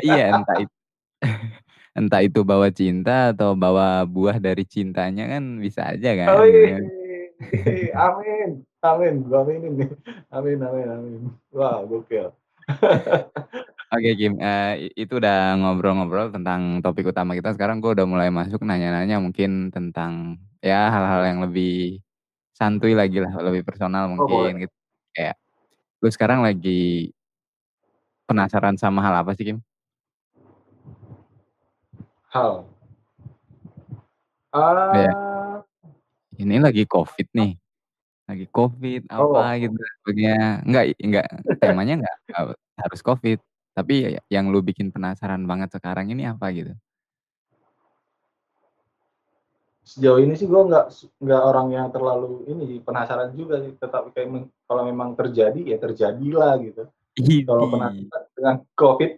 [SPEAKER 2] Iya, entah itu. *laughs* entah itu bawa cinta atau bawa buah dari cintanya kan bisa aja kan.
[SPEAKER 1] Oh,
[SPEAKER 2] gitu
[SPEAKER 1] iya.
[SPEAKER 2] kan.
[SPEAKER 1] amin, amin, gua aminin nih. Amin, amin, amin. Wah, gokil.
[SPEAKER 2] Oke Kim, eh, itu udah ngobrol-ngobrol tentang topik utama kita. Sekarang gue udah mulai masuk nanya-nanya mungkin tentang ya hal-hal yang lebih santuy lagi lah, lebih personal
[SPEAKER 1] Oh, boleh.
[SPEAKER 2] mungkin gitu. Kayak lu sekarang lagi penasaran sama hal apa sih Kim?
[SPEAKER 1] Hal.
[SPEAKER 2] Iya.
[SPEAKER 1] Ah,
[SPEAKER 2] Ini lagi COVID nih. Lagi COVID apa
[SPEAKER 1] oh,
[SPEAKER 2] gitu sebagainya. Enggak enggak temanya enggak, enggak harus COVID. Tapi ya yang lu bikin penasaran banget sekarang ini apa gitu?
[SPEAKER 1] sejauh ini sih gue nggak nggak orang yang terlalu ini penasaran juga sih. Tetapi kayak men- kalau memang terjadi ya terjadilah gitu. Kalau penasaran dengan COVID,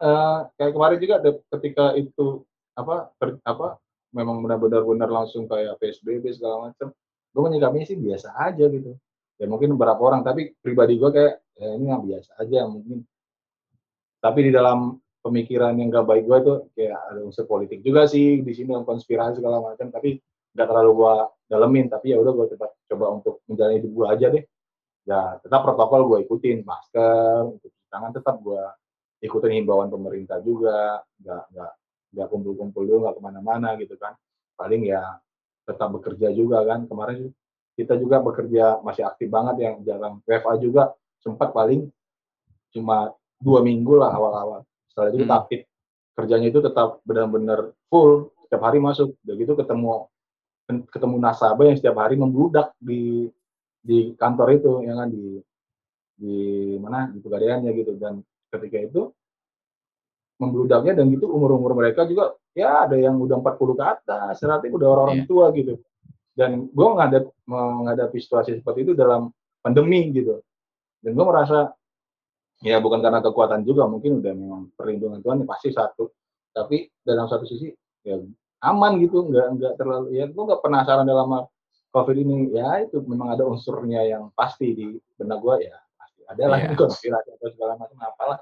[SPEAKER 1] eh, kayak kemarin juga ada ketika itu apa ter- apa memang benar-benar benar langsung kayak PSBB segala macam. Gue menyikapinya sih biasa aja gitu. Ya mungkin beberapa orang, tapi pribadi gue kayak ya ini mah biasa aja mungkin. Tapi di dalam pemikiran yang gak baik gue tuh kayak ada unsur politik juga sih di sini yang konspirasi segala macam. Tapi nggak terlalu gue dalemin. Tapi ya udah gue tetap coba untuk menjalani hidup gue aja deh. Ya tetap protokol gue ikutin masker, cuci tangan tetap gue ikutin himbauan pemerintah juga. Nggak nggak nggak kumpul-kumpul dulu, nggak ke mana-mana gitu kan. Paling ya tetap bekerja juga kan. Kemarin kita juga bekerja masih aktif banget yang jarang WFA juga sempat paling cuma dua minggu lah awal-awal. Setelah itu kita
[SPEAKER 2] Hmm.
[SPEAKER 1] aktif kerjanya itu tetap benar-benar full setiap hari masuk. Udah gitu ketemu ketemu nasabah yang setiap hari membludak di di kantor itu ya kan di di mana di pegadaiannya gitu dan ketika itu membludaknya dan gitu umur-umur mereka juga ya ada yang udah 40 ke atas, relatif udah orang-orang
[SPEAKER 2] Iya.
[SPEAKER 1] tua gitu. Dan gue menghadap, menghadapi situasi seperti itu dalam pandemi gitu. Dan gue merasa ya bukan karena kekuatan juga, mungkin udah memang perlindungan Tuhan pasti satu. Tapi dalam satu sisi ya aman gitu, nggak nggak terlalu ya gue nggak penasaran dalam COVID ini ya itu memang ada unsurnya yang pasti di benak gue ya pasti ada lah
[SPEAKER 2] Iya.
[SPEAKER 1] konspirasi atau segala macam apalah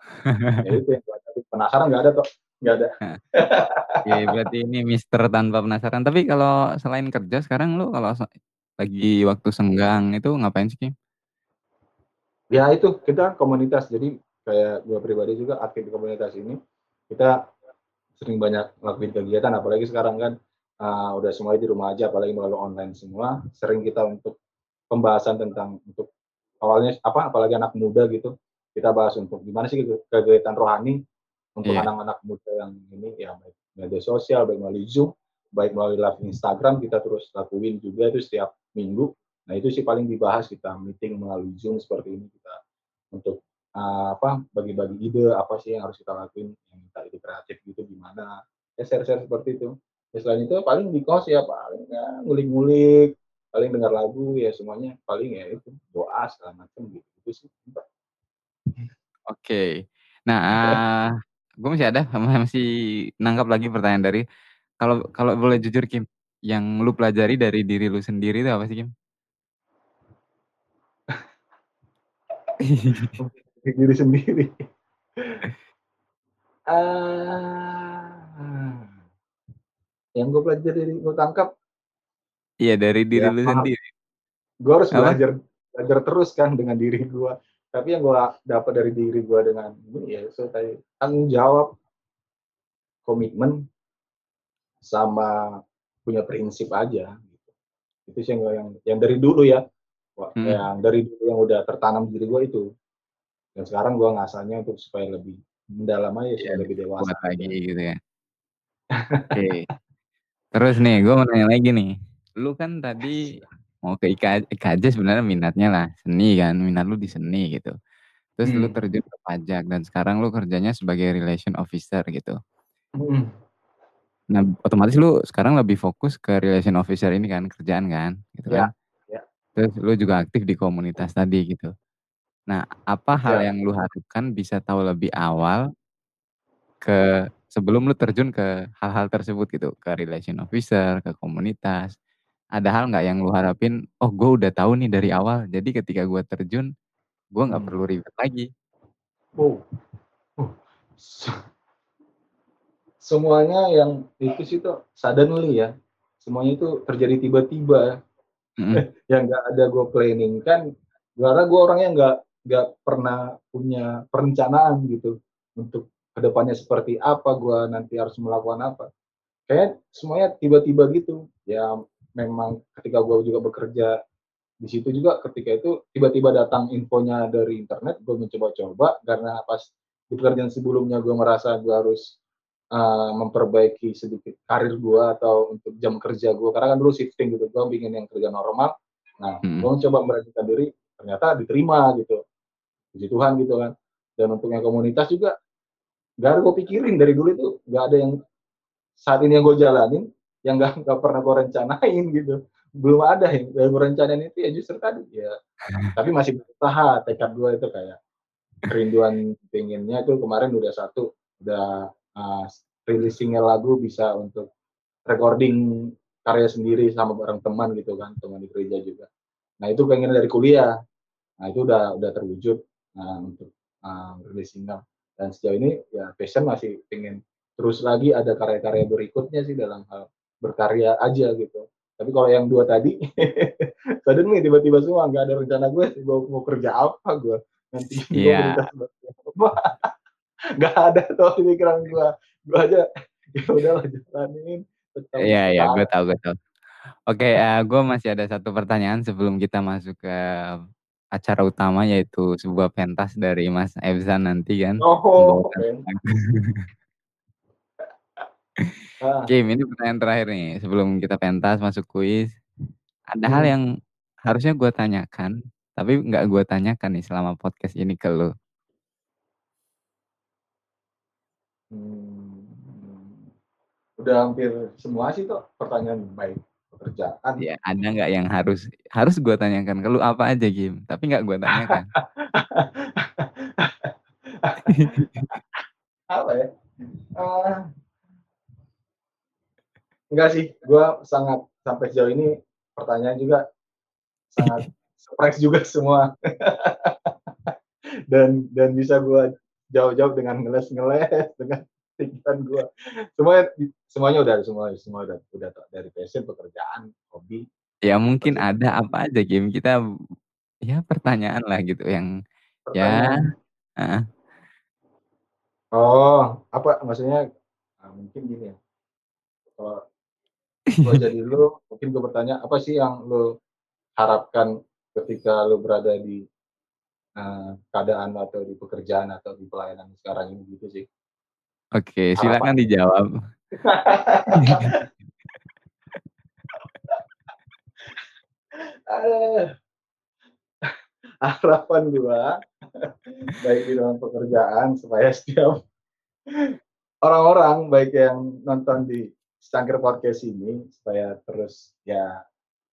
[SPEAKER 1] ya itu yang gue tapi penasaran nggak ada kok nggak ada
[SPEAKER 2] Oke, berarti ini Mister tanpa penasaran. Tapi kalau selain kerja sekarang lu kalau lagi waktu senggang itu ngapain sih Kim?
[SPEAKER 1] Ya itu kita komunitas. Jadi kayak gue pribadi juga aktif di komunitas ini kita sering banyak ngelakuin kegiatan. Apalagi sekarang kan uh, udah semuanya di rumah aja apalagi melalui online semua sering kita untuk pembahasan tentang untuk awalnya apa apalagi anak muda gitu kita bahas untuk gimana sih kegi- kegiatan rohani untuk
[SPEAKER 2] Iya.
[SPEAKER 1] anak-anak muda yang ini ya baik media sosial baik melalui zoom baik melalui live Instagram kita terus lakuin juga itu setiap minggu nah itu sih paling dibahas kita meeting melalui zoom seperti ini kita untuk uh, apa bagi-bagi ide apa sih yang harus kita lakuin yang kita ide kreatif gitu gimana ya share-share seperti itu ya selain itu paling di kos ya paling ya ngulik-ngulik paling dengar lagu ya semuanya paling ya itu doa segala macam gitu itu sih
[SPEAKER 2] Oke. Nah, *laughs* gue masih ada masih nangkap lagi pertanyaan dari kalau kalau boleh jujur Kim, yang lu pelajari dari diri lu sendiri itu apa sih Kim?
[SPEAKER 1] Diri sendiri ah yang gue pelajari gue tangkap
[SPEAKER 2] Iya dari diri
[SPEAKER 1] ya
[SPEAKER 2] lu
[SPEAKER 1] paham.
[SPEAKER 2] sendiri.
[SPEAKER 1] gue harus
[SPEAKER 2] Apa?
[SPEAKER 1] belajar belajar terus kan dengan diri gue tapi yang gue dapat dari diri gue dengan ini ya so tadi tanggung jawab komitmen sama punya prinsip aja gitu. itu sih yang yang, yang dari dulu ya
[SPEAKER 2] Hmm.
[SPEAKER 1] yang dari dulu yang udah tertanam di diri gue itu dan sekarang gue ngasahnya untuk supaya lebih mendalam aja supaya
[SPEAKER 2] Iya,
[SPEAKER 1] lebih dewasa aja.
[SPEAKER 2] lagi gitu ya. *laughs* Oke. Terus nih, gue mau nanya lagi nih. Lu kan tadi mau ke IK, IKJ sebenarnya minatnya lah seni kan, minat lu di seni gitu. Terus lu
[SPEAKER 1] Hmm.
[SPEAKER 2] terjun ke pajak dan sekarang lu kerjanya sebagai relation officer gitu.
[SPEAKER 1] Hmm.
[SPEAKER 2] Nah, otomatis lu sekarang lebih fokus ke relation officer ini kan, kerjaan kan, gitu
[SPEAKER 1] Ya,
[SPEAKER 2] kan. Terus lu juga aktif di komunitas tadi gitu. Nah, apa hal
[SPEAKER 1] Ya.
[SPEAKER 2] yang lu harapkan bisa tahu lebih awal ke sebelum lu terjun ke hal-hal tersebut gitu, ke relation officer, ke komunitas. Ada hal nggak yang lu harapin, oh gue udah tahu nih dari awal, jadi ketika gue terjun, gue nggak
[SPEAKER 1] Hmm.
[SPEAKER 2] perlu ribet lagi.
[SPEAKER 1] Oh. Oh. Se- semuanya yang itu sih tuh suddenly ya semuanya itu terjadi tiba-tiba
[SPEAKER 2] Mhm. *laughs*
[SPEAKER 1] yang nggak ada gue planning kan karena gue orangnya nggak nggak pernah punya perencanaan gitu untuk ke depannya seperti apa gue nanti harus melakukan apa kayak semuanya tiba-tiba gitu ya memang ketika gue juga bekerja di situ juga ketika itu tiba-tiba datang infonya dari internet gue mencoba-coba karena pas di pekerjaan sebelumnya gue merasa gue harus uh, memperbaiki sedikit karir gue atau untuk jam kerja gue karena kan dulu shifting gitu gue ingin yang kerja normal. Nah
[SPEAKER 2] Mhm.
[SPEAKER 1] gue mencoba memberanikan diri ternyata diterima gitu. Puji Tuhan gitu kan. Dan untuk yang komunitas juga gak ada gue pikirin dari dulu itu. Gak ada yang saat ini yang gue jalanin yang gak, gak pernah gue rencanain gitu. Belum ada yang gue rencanain itu ya justru tadi. Ya tapi masih berusaha. Tekad gue itu kayak kerinduan pengennya itu kemarin udah satu udah uh, rilis single lagu bisa untuk recording karya sendiri sama bareng teman gitu kan teman di gereja juga. Nah itu pengen dari kuliah. Nah itu udah udah terwujud nah, untuk uh, rilis single. Dan sejauh ini ya passion masih pengen terus lagi ada karya-karya berikutnya sih dalam hal berkarya aja gitu. Tapi kalau yang dua tadi *laughs* suddenly tiba-tiba semua nggak ada rencana gue mau, mau kerja apa gue? Nanti *laughs* gue apa *laughs* nggak ada tuh di pikiran gue gue aja *laughs* ya udahlah jalanin
[SPEAKER 2] Iya, iya, gue tahu, gue tahu. Oke, eh, gue masih ada satu pertanyaan sebelum kita masuk ke acara utama yaitu sebuah pentas dari Mas Ebzan nanti kan
[SPEAKER 1] oh
[SPEAKER 2] lagu. *laughs*
[SPEAKER 1] ah,
[SPEAKER 2] Kim, ini pertanyaan terakhir nih sebelum kita pentas masuk kuis. Ada hal
[SPEAKER 1] hmm,
[SPEAKER 2] yang harusnya gue tanyakan, tapi nggak gue tanyakan nih selama podcast ini ke lo.
[SPEAKER 1] Hmm, udah hampir semua sih tuh pertanyaan baik pekerjaan.
[SPEAKER 2] Ya, ada nggak yang harus harus gue tanyakan ke apa aja, Kim? Tapi nggak gue tanyakan. *laughs*
[SPEAKER 1] apa ya? Ah, enggak sih gue sangat sampai sejauh ini pertanyaan juga sangat *laughs* surprise juga semua. *laughs* Dan dan bisa gue jawab-jawab dengan ngeles-ngeles *laughs* dengan pikiran gue semuanya semuanya udah semua semua udah udah dari passion pekerjaan hobi.
[SPEAKER 2] Ya mungkin ada apa aja, Kim? Kita ya pertanyaan lah gitu yang ya
[SPEAKER 1] pertanyaan.
[SPEAKER 2] heeh.
[SPEAKER 1] oh apa maksudnya? Ah, mungkin gini ya. Kalau gue jadi lu *laughs* mungkin gue bertanya apa sih yang lu harapkan ketika lu berada di eh, keadaan atau di pekerjaan atau di pelayanan sekarang ini gitu sih
[SPEAKER 2] Oke,
[SPEAKER 1] harapan
[SPEAKER 2] silakan dijawab.
[SPEAKER 1] Eh, *laughs* harapan gua baik di dalam pekerjaan supaya setiap orang-orang baik yang nonton di Stangker Podcast ini supaya terus ya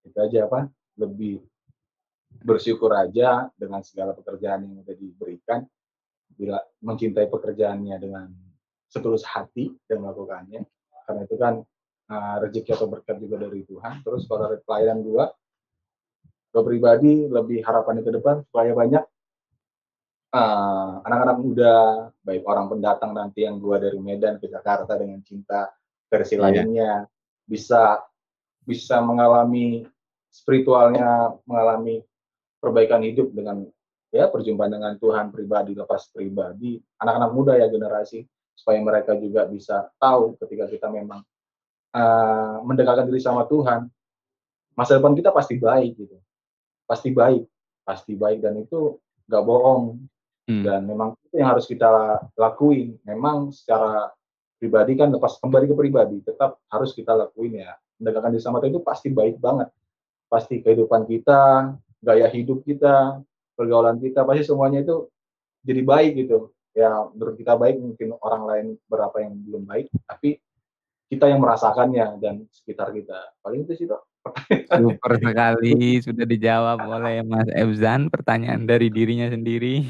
[SPEAKER 1] itu aja apa lebih bersyukur aja dengan segala pekerjaan yang udah diberikan bila mencintai pekerjaannya dengan setulus hati dan melakukannya karena itu kan uh, rezeki atau berkat juga dari Tuhan terus kalau dari pelayanan gua gue pribadi lebih harapannya ke depan supaya banyak uh, anak-anak muda baik orang pendatang nanti yang gua dari Medan ke Jakarta dengan cinta versi
[SPEAKER 2] Iya.
[SPEAKER 1] lainnya bisa bisa mengalami spiritualnya mengalami perbaikan hidup dengan ya perjumpaan dengan Tuhan pribadi lepas pribadi anak-anak muda ya generasi supaya mereka juga bisa tahu ketika kita memang uh, mendekatkan diri sama Tuhan masa depan kita pasti baik gitu. Pasti baik pasti baik dan itu nggak bohong.
[SPEAKER 2] Hmm.
[SPEAKER 1] dan memang itu yang harus kita lakuin. Memang secara pribadi kan lepas kembali ke pribadi tetap harus kita lakuin ya. Mendekatkan diri sama Tuhan itu pasti baik banget. Pasti kehidupan kita gaya hidup kita pergaulan kita pasti semuanya itu jadi baik gitu ya menurut kita baik mungkin orang lain berapa yang belum baik tapi kita yang merasakannya dan sekitar kita paling itu sih Dok.
[SPEAKER 2] Super *laughs* sekali sudah dijawab oleh Mas Ebzan pertanyaan dari dirinya sendiri.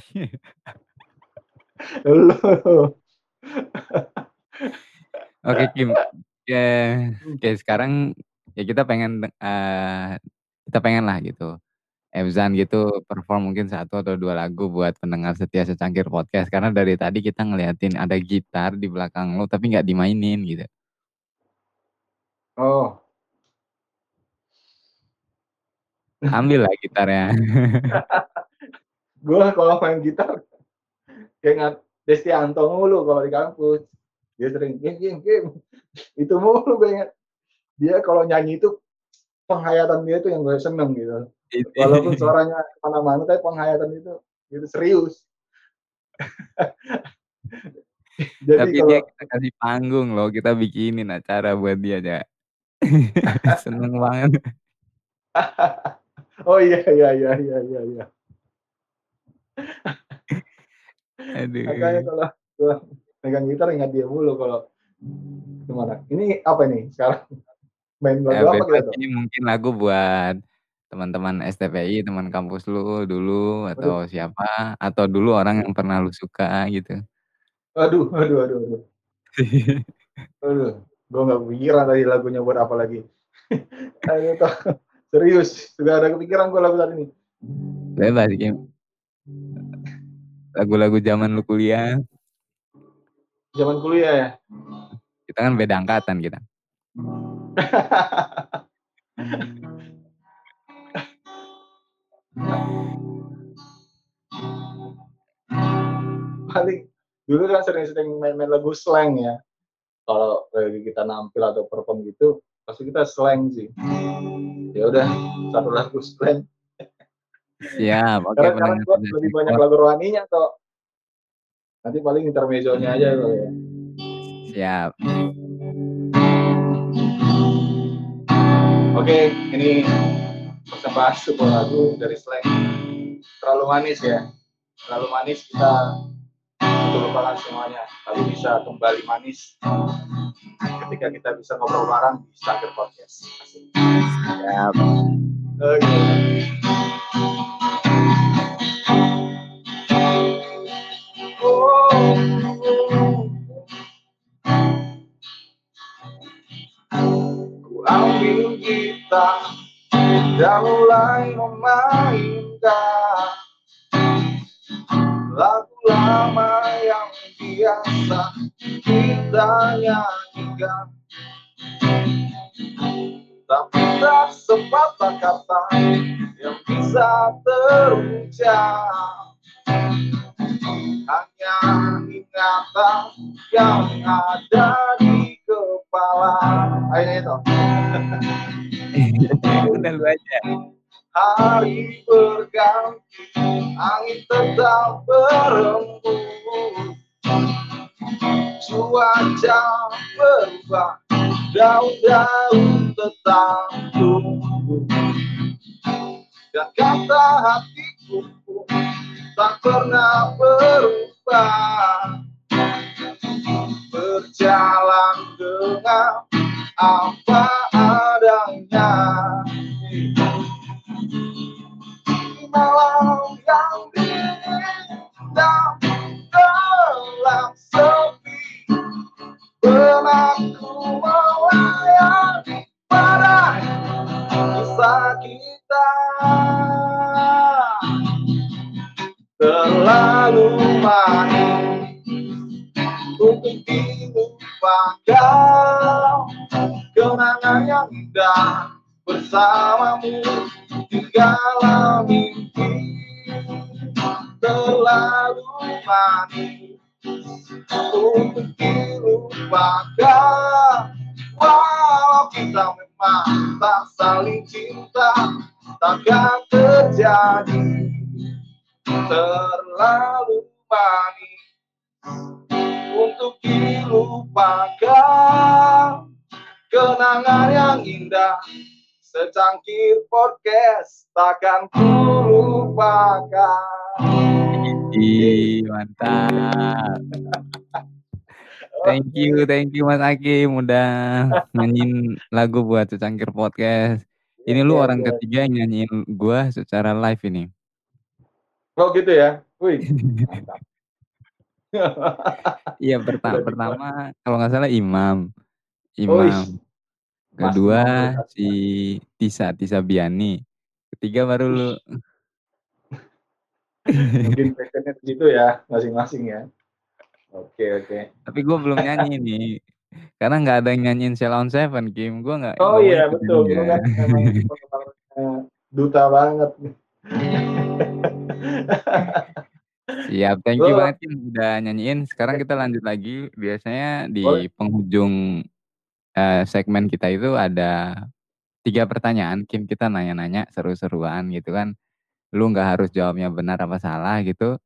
[SPEAKER 2] Oke Kim, ya, oke sekarang ya kita pengen eh kita pengen lah gitu. Ebzan gitu perform mungkin satu atau dua lagu buat pendengar setia secangkir podcast karena dari tadi kita ngeliatin ada gitar di belakang lo tapi nggak dimainin gitu.
[SPEAKER 1] Oh.
[SPEAKER 2] Ambil lah gitarnya. *laughs*
[SPEAKER 1] gue kalau main gitar kayak nggak Destianto mulu kalau di kampus. Dia sering game game game. *laughs* Itu mulu gue ingat. Dia kalau nyanyi itu penghayatan dia itu yang gue seneng gitu. Walaupun *laughs* suaranya ke mana-mana, tapi penghayatan itu gitu serius. *laughs*
[SPEAKER 2] Jadi tapi kalau, dia kita kasih panggung loh, kita bikinin acara buat dia aja. *laughs* Seneng banget.
[SPEAKER 1] oh iya iya iya iya iya. iya.
[SPEAKER 2] Aduh.
[SPEAKER 1] Makanya kalau gua pegang gitar ingat dia mulu kalau gimana. Ini apa nih sekarang? Main lagu ya, apa
[SPEAKER 2] gitu? Mungkin lagu buat teman-teman STPI, teman kampus lu dulu atau aduh. siapa atau dulu orang yang pernah lu suka gitu.
[SPEAKER 1] Aduh, aduh, aduh, aduh. *laughs* aduh, gue nggak kepikiran tadi lagunya buat apa lagi. *laughs* aduh, serius, sudah ada kepikiran gue lagu tadi ini.
[SPEAKER 2] Bebas, Kim. Lagu-lagu zaman lu kuliah.
[SPEAKER 1] Zaman kuliah ya?
[SPEAKER 2] Kita kan beda angkatan kita. *laughs*
[SPEAKER 1] paling dulu kan sering-sering main-main lagu slang ya. Kalau lagi kita nampil atau perform gitu pasti kita slang sih. Ya udah satu lagu slang.
[SPEAKER 2] Ya oke
[SPEAKER 1] okay, karena lebih banyak lagu rohaninya atau nanti paling intermezzonya aja loh ya.
[SPEAKER 2] Siap.
[SPEAKER 1] Oke okay, ini kita bahas sebuah lagu dari slang terlalu manis ya. Terlalu manis kita untuk lupakan semuanya. Tapi bisa kembali manis. Ketika kita bisa ngobrol bareng di Starter Podcast.
[SPEAKER 2] Siap.
[SPEAKER 1] Oke. Okay. ambil kita dan mulai memainkan lagu lama yang biasa kita nyanyikan. Tapi tak sepatah kata yang bisa terucap. Hanya ingatan yang ayo itu? *laughs*
[SPEAKER 2] Udah lu aja.
[SPEAKER 1] Hari berganti angin tetap berembus cuaca berubah daun-daun tetap tumbuh. Dan kata hatiku tak pernah berubah. Berjalan dengan apa adanya indah bersamamu dalam mimpi. Terlalu manis untuk dilupakan. Walau kita memang tak saling cinta takkan terjadi. Terlalu manis untuk dilupakan kenangan yang indah secangkir podcast takkan ku lupakan.
[SPEAKER 2] mantap. Thank you, thank you Mas Hakim udah nyanyiin lagu buat secangkir podcast. Ini lu yeah, orang yeah. ketiga yang nyanyiin gua secara live ini.
[SPEAKER 1] Oh gitu ya? Wih, *laughs*
[SPEAKER 2] Iya pertama, pertama kalau nggak salah Imam. Imam. Oh, Kedua si Tisa, Tisa Biani. Ketiga baru lu.
[SPEAKER 1] Mungkin passionnya di situ ya, masing-masing ya. Oke, oke.
[SPEAKER 2] Tapi gue belum nyanyi nih. Karena nggak ada yang nyanyiin Sheila on Seven, Kim. Gue nggak.
[SPEAKER 1] Oh iya, betul.
[SPEAKER 2] Nyanyi.
[SPEAKER 1] kan *laughs* duta banget.
[SPEAKER 2] Siap, thank you
[SPEAKER 1] Lu-
[SPEAKER 2] banget Kim udah nyanyiin. Sekarang kita lanjut lagi. Biasanya di
[SPEAKER 1] Boleh.
[SPEAKER 2] penghujung eh, segmen kita itu ada tiga pertanyaan. Kim kita nanya-nanya seru-seruan gitu kan. Lu nggak harus jawabnya benar apa salah gitu.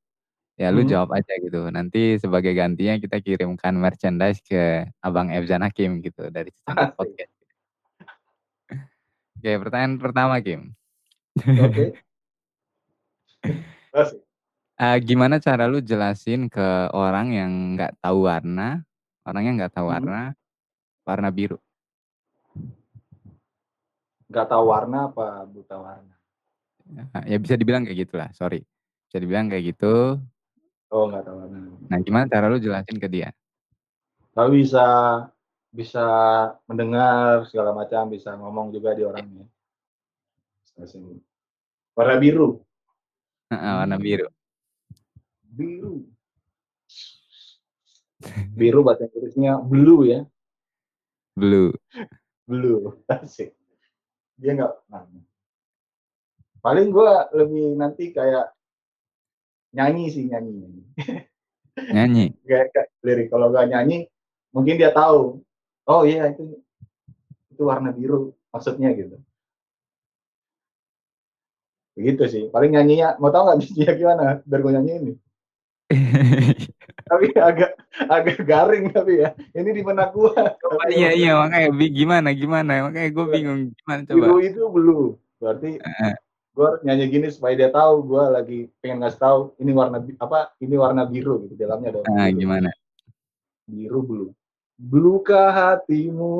[SPEAKER 2] Ya lu
[SPEAKER 1] Hmm.
[SPEAKER 2] jawab aja gitu. Nanti sebagai gantinya kita kirimkan merchandise ke Abang Ebzan Hakim gitu dari. Podcast. Oke, pertanyaan pertama Kim.
[SPEAKER 1] Oke. *laughs* Asik.
[SPEAKER 2] Eh, gimana cara lu jelasin ke orang yang nggak tahu warna, orangnya nggak tahu
[SPEAKER 1] Hmm.
[SPEAKER 2] warna, warna biru?
[SPEAKER 1] Nggak tahu warna apa buta warna?
[SPEAKER 2] Ya bisa dibilang kayak gitulah, sorry. Bisa dibilang kayak gitu.
[SPEAKER 1] Oh, nggak tahu warna.
[SPEAKER 2] Nah, gimana cara lu jelasin ke dia?
[SPEAKER 1] Tapi bisa bisa mendengar segala macam, bisa ngomong juga di orangnya. Warna biru.
[SPEAKER 2] Warna biru.
[SPEAKER 1] Biru. Biru bahasa Inggrisnya blue ya.
[SPEAKER 2] Blue.
[SPEAKER 1] Blue. *laughs* Asik. Dia nggak. Paling gua lebih nanti kayak nyanyi sih nyanyi. nyanyi. *laughs*
[SPEAKER 2] Nyanyi.
[SPEAKER 1] Kayak kayak lirik kalau nggak nyanyi mungkin dia tahu. Oh iya itu itu warna biru maksudnya gitu. Begitu sih. Paling nyanyinya mau tahu nggak *laughs* dia gimana? Biar gue nyanyi ini. Tapi agak agak garing tapi ya. Ini di benak gua.
[SPEAKER 2] Oh, iya iya makanya gimana gimana makanya gue bingung gimana coba.
[SPEAKER 1] Biru itu blue. Berarti gue harus nyanyi gini supaya dia tahu gue lagi pengen ngasih tahu ini warna apa ini warna biru gitu dalamnya ada
[SPEAKER 2] Nah,
[SPEAKER 1] biru.
[SPEAKER 2] gimana?
[SPEAKER 1] biru blue Blukah hatimu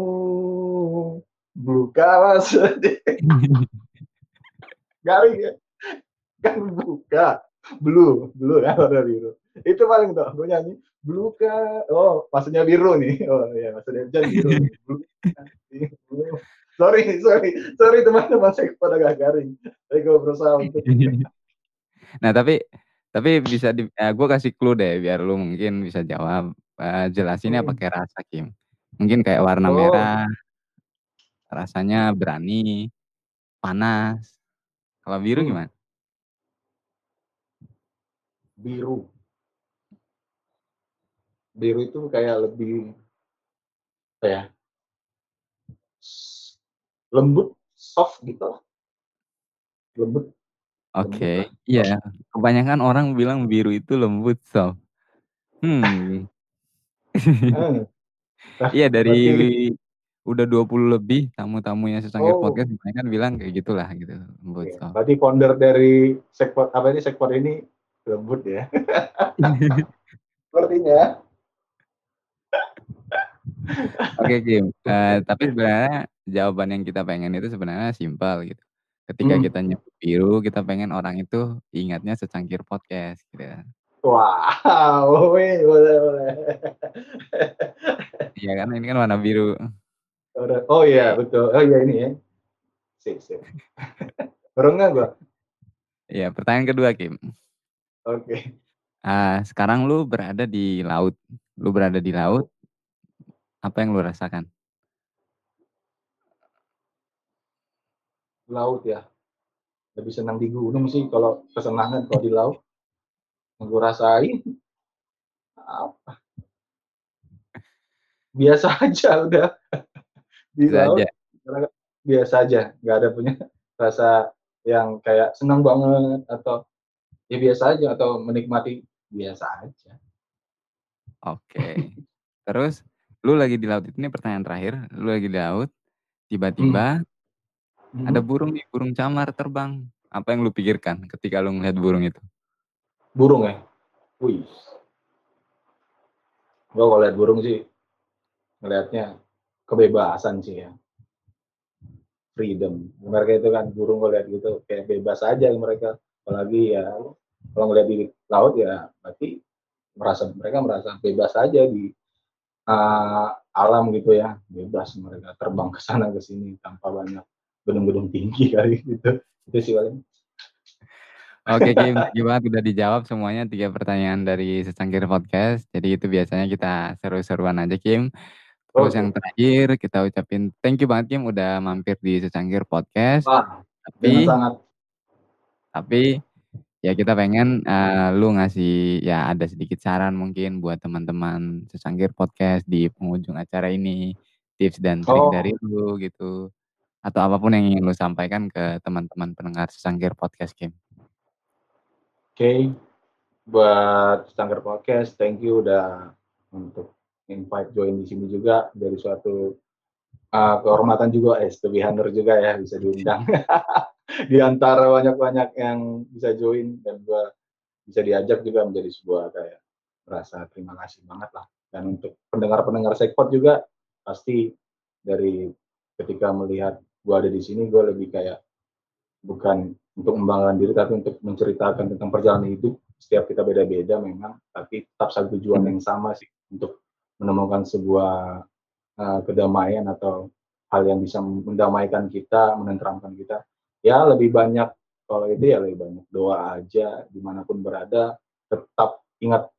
[SPEAKER 1] Blukah sedih *laughs* garing ya kan buka blue blue ya warna biru itu paling tuh gue nyanyi Bluka oh maksudnya biru nih oh iya maksudnya jangan biru sorry sorry sorry teman-teman saya pada agak garing tapi gue berusaha untuk *laughs*
[SPEAKER 2] Nah, tapi tapi bisa di gue kasih clue deh biar lu mungkin bisa jawab. Eh, jelasinnya
[SPEAKER 1] Hmm.
[SPEAKER 2] pakai rasa, Kim. Mungkin kayak warna
[SPEAKER 1] Oh.
[SPEAKER 2] merah rasanya berani, panas. Kalau biru
[SPEAKER 1] Hmm.
[SPEAKER 2] gimana?
[SPEAKER 1] biru biru itu kayak lebih apa ya lembut soft gitu lah lembut
[SPEAKER 2] Oke,
[SPEAKER 1] Lembut
[SPEAKER 2] iya. Kebanyakan orang bilang biru itu lembut, soft. Hmm.
[SPEAKER 1] Eh,
[SPEAKER 2] Iya dari udah 20 lebih tamu-tamunya secangkir
[SPEAKER 1] Oh.
[SPEAKER 2] podcast kebanyakan bilang kayak gitulah gitu, lembut,
[SPEAKER 1] Oke,
[SPEAKER 2] soft.
[SPEAKER 1] berarti founder dari sekpot apa ini sekpot ini lembut ya *laughs* sepertinya
[SPEAKER 2] Oke, Kim. Eh, tapi sebenarnya jawaban yang kita pengen itu sebenarnya simpel gitu. Ketika
[SPEAKER 1] Hmm.
[SPEAKER 2] kita nyebut biru, kita pengen orang itu ingatnya secangkir podcast gitu kan.
[SPEAKER 1] wow *laughs* boleh boleh
[SPEAKER 2] Iya karena ini kan warna biru.
[SPEAKER 1] Oh iya betul oh iya ini ya sip sip *laughs* baru nggak gua
[SPEAKER 2] Iya, pertanyaan kedua, Kim.
[SPEAKER 1] oke
[SPEAKER 2] Ah, sekarang lu berada di laut. Lu berada di laut. Apa yang lu rasakan?
[SPEAKER 1] laut ya. Lebih senang di gunung sih kalau kesenangan kalau di laut. Yang gue rasain apa? Biasa *laughs* aja udah. Di
[SPEAKER 2] Bisa
[SPEAKER 1] laut
[SPEAKER 2] aja.
[SPEAKER 1] biasa aja. Nggak ada punya rasa yang kayak senang banget atau ya biasa aja atau menikmati biasa aja.
[SPEAKER 2] Oke. Terus lu lagi di laut ini pertanyaan terakhir. Lu lagi di laut, tiba-tiba ada
[SPEAKER 1] Hmm.
[SPEAKER 2] burung nih, burung camar terbang. Apa yang lu pikirkan ketika lu ngeliat burung itu?
[SPEAKER 1] burung ya wih gue kalau lihat burung sih ngelihatnya kebebasan sih ya freedom mereka itu kan burung gue lihat gitu kayak bebas aja mereka apalagi ya kalau ngeliat di laut ya berarti merasa mereka merasa bebas aja di uh, alam gitu ya bebas mereka terbang ke sana ke sini tanpa banyak gedung-gedung tinggi *laughs* kali gitu. Itu sih paling.
[SPEAKER 2] Oke Kim, gimana udah dijawab semuanya tiga pertanyaan dari secangkir podcast. Jadi itu biasanya kita seru-seruan aja Kim. Terus yang terakhir kita ucapin thank you banget Kim udah mampir di secangkir podcast.
[SPEAKER 1] Wah,
[SPEAKER 2] tapi
[SPEAKER 1] sangat.
[SPEAKER 2] Tapi ya kita pengen uh, lu ngasih ya ada sedikit saran mungkin buat teman-teman secangkir podcast di penghujung acara ini. Tips dan trik oh. dari lu gitu. Atau apa pun yang ingin lu sampaikan ke teman-teman pendengar secangkir podcast Kim.
[SPEAKER 1] Okay. buat Stangger Podcast, thank you udah untuk invite join di sini juga. Dari suatu uh, kehormatan juga, eh, honor juga ya bisa diundang *laughs* di antara banyak-banyak yang bisa join dan gua bisa diajak juga menjadi sebuah kayak merasa terima kasih banget lah. Dan untuk pendengar-pendengar Sekpot juga pasti dari ketika melihat gua ada di sini, gua lebih kayak bukan untuk membanggakan diri tapi untuk menceritakan tentang perjalanan hidup setiap kita beda-beda memang tapi tetap satu tujuan yang sama sih untuk menemukan sebuah uh, kedamaian atau hal yang bisa mendamaikan kita menenteramkan kita ya lebih banyak kalau itu ya lebih banyak doa aja di mana pun berada tetap ingat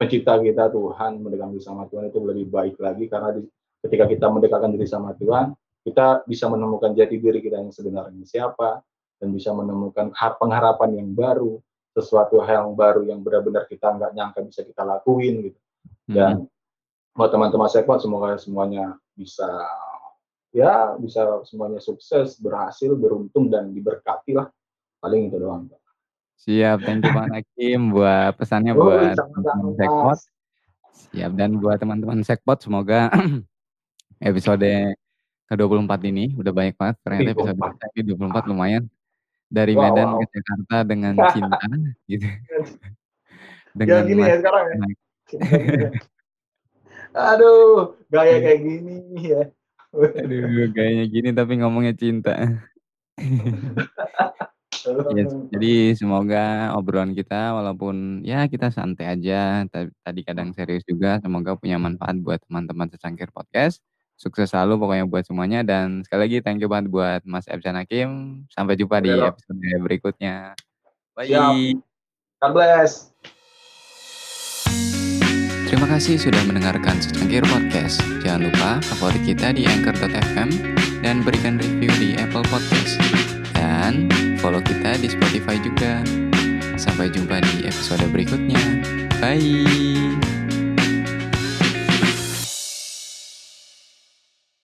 [SPEAKER 1] pencipta kita Tuhan mendekatkan diri sama Tuhan itu lebih baik lagi karena di, ketika kita mendekatkan diri sama Tuhan kita bisa menemukan jati diri kita yang sebenarnya siapa dan bisa menemukan pengharapan yang baru, sesuatu hal yang baru yang benar-benar kita nggak nyangka bisa kita lakuin gitu. Dan hmm. buat teman-teman sekot semoga semuanya bisa ya bisa semuanya sukses, berhasil, beruntung dan diberkati lah. Paling itu doang.
[SPEAKER 2] Siap, thank you Bang Hakim buat pesannya oh, buat teman-teman Sekpot. Siap dan buat teman-teman Sekpot semoga *clears throat* episode ke-24 ini udah banyak banget ternyata episode 24 lumayan dari wow, Medan wow. ke Jakarta dengan *laughs* cinta gitu.
[SPEAKER 1] dengan ya gini ya sekarang ya. *laughs* Aduh, gaya kayak gini ya.
[SPEAKER 2] Aduh, gayanya gini tapi ngomongnya cinta. ya, jadi semoga obrolan kita walaupun ya kita santai aja, tadi kadang serius juga, semoga punya manfaat buat teman-teman secangkir podcast. Sukses selalu pokoknya buat semuanya dan sekali lagi thank you banget buat Mas Ebsan Hakim. Sampai jumpa di episode berikutnya.
[SPEAKER 1] Bye. Siap. God bless.
[SPEAKER 2] Terima kasih sudah mendengarkan secangkir podcast. Jangan lupa favorit kita di anchor.fm dan berikan review di Apple Podcast. Dan follow kita di Spotify juga. Sampai jumpa di episode berikutnya. Bye.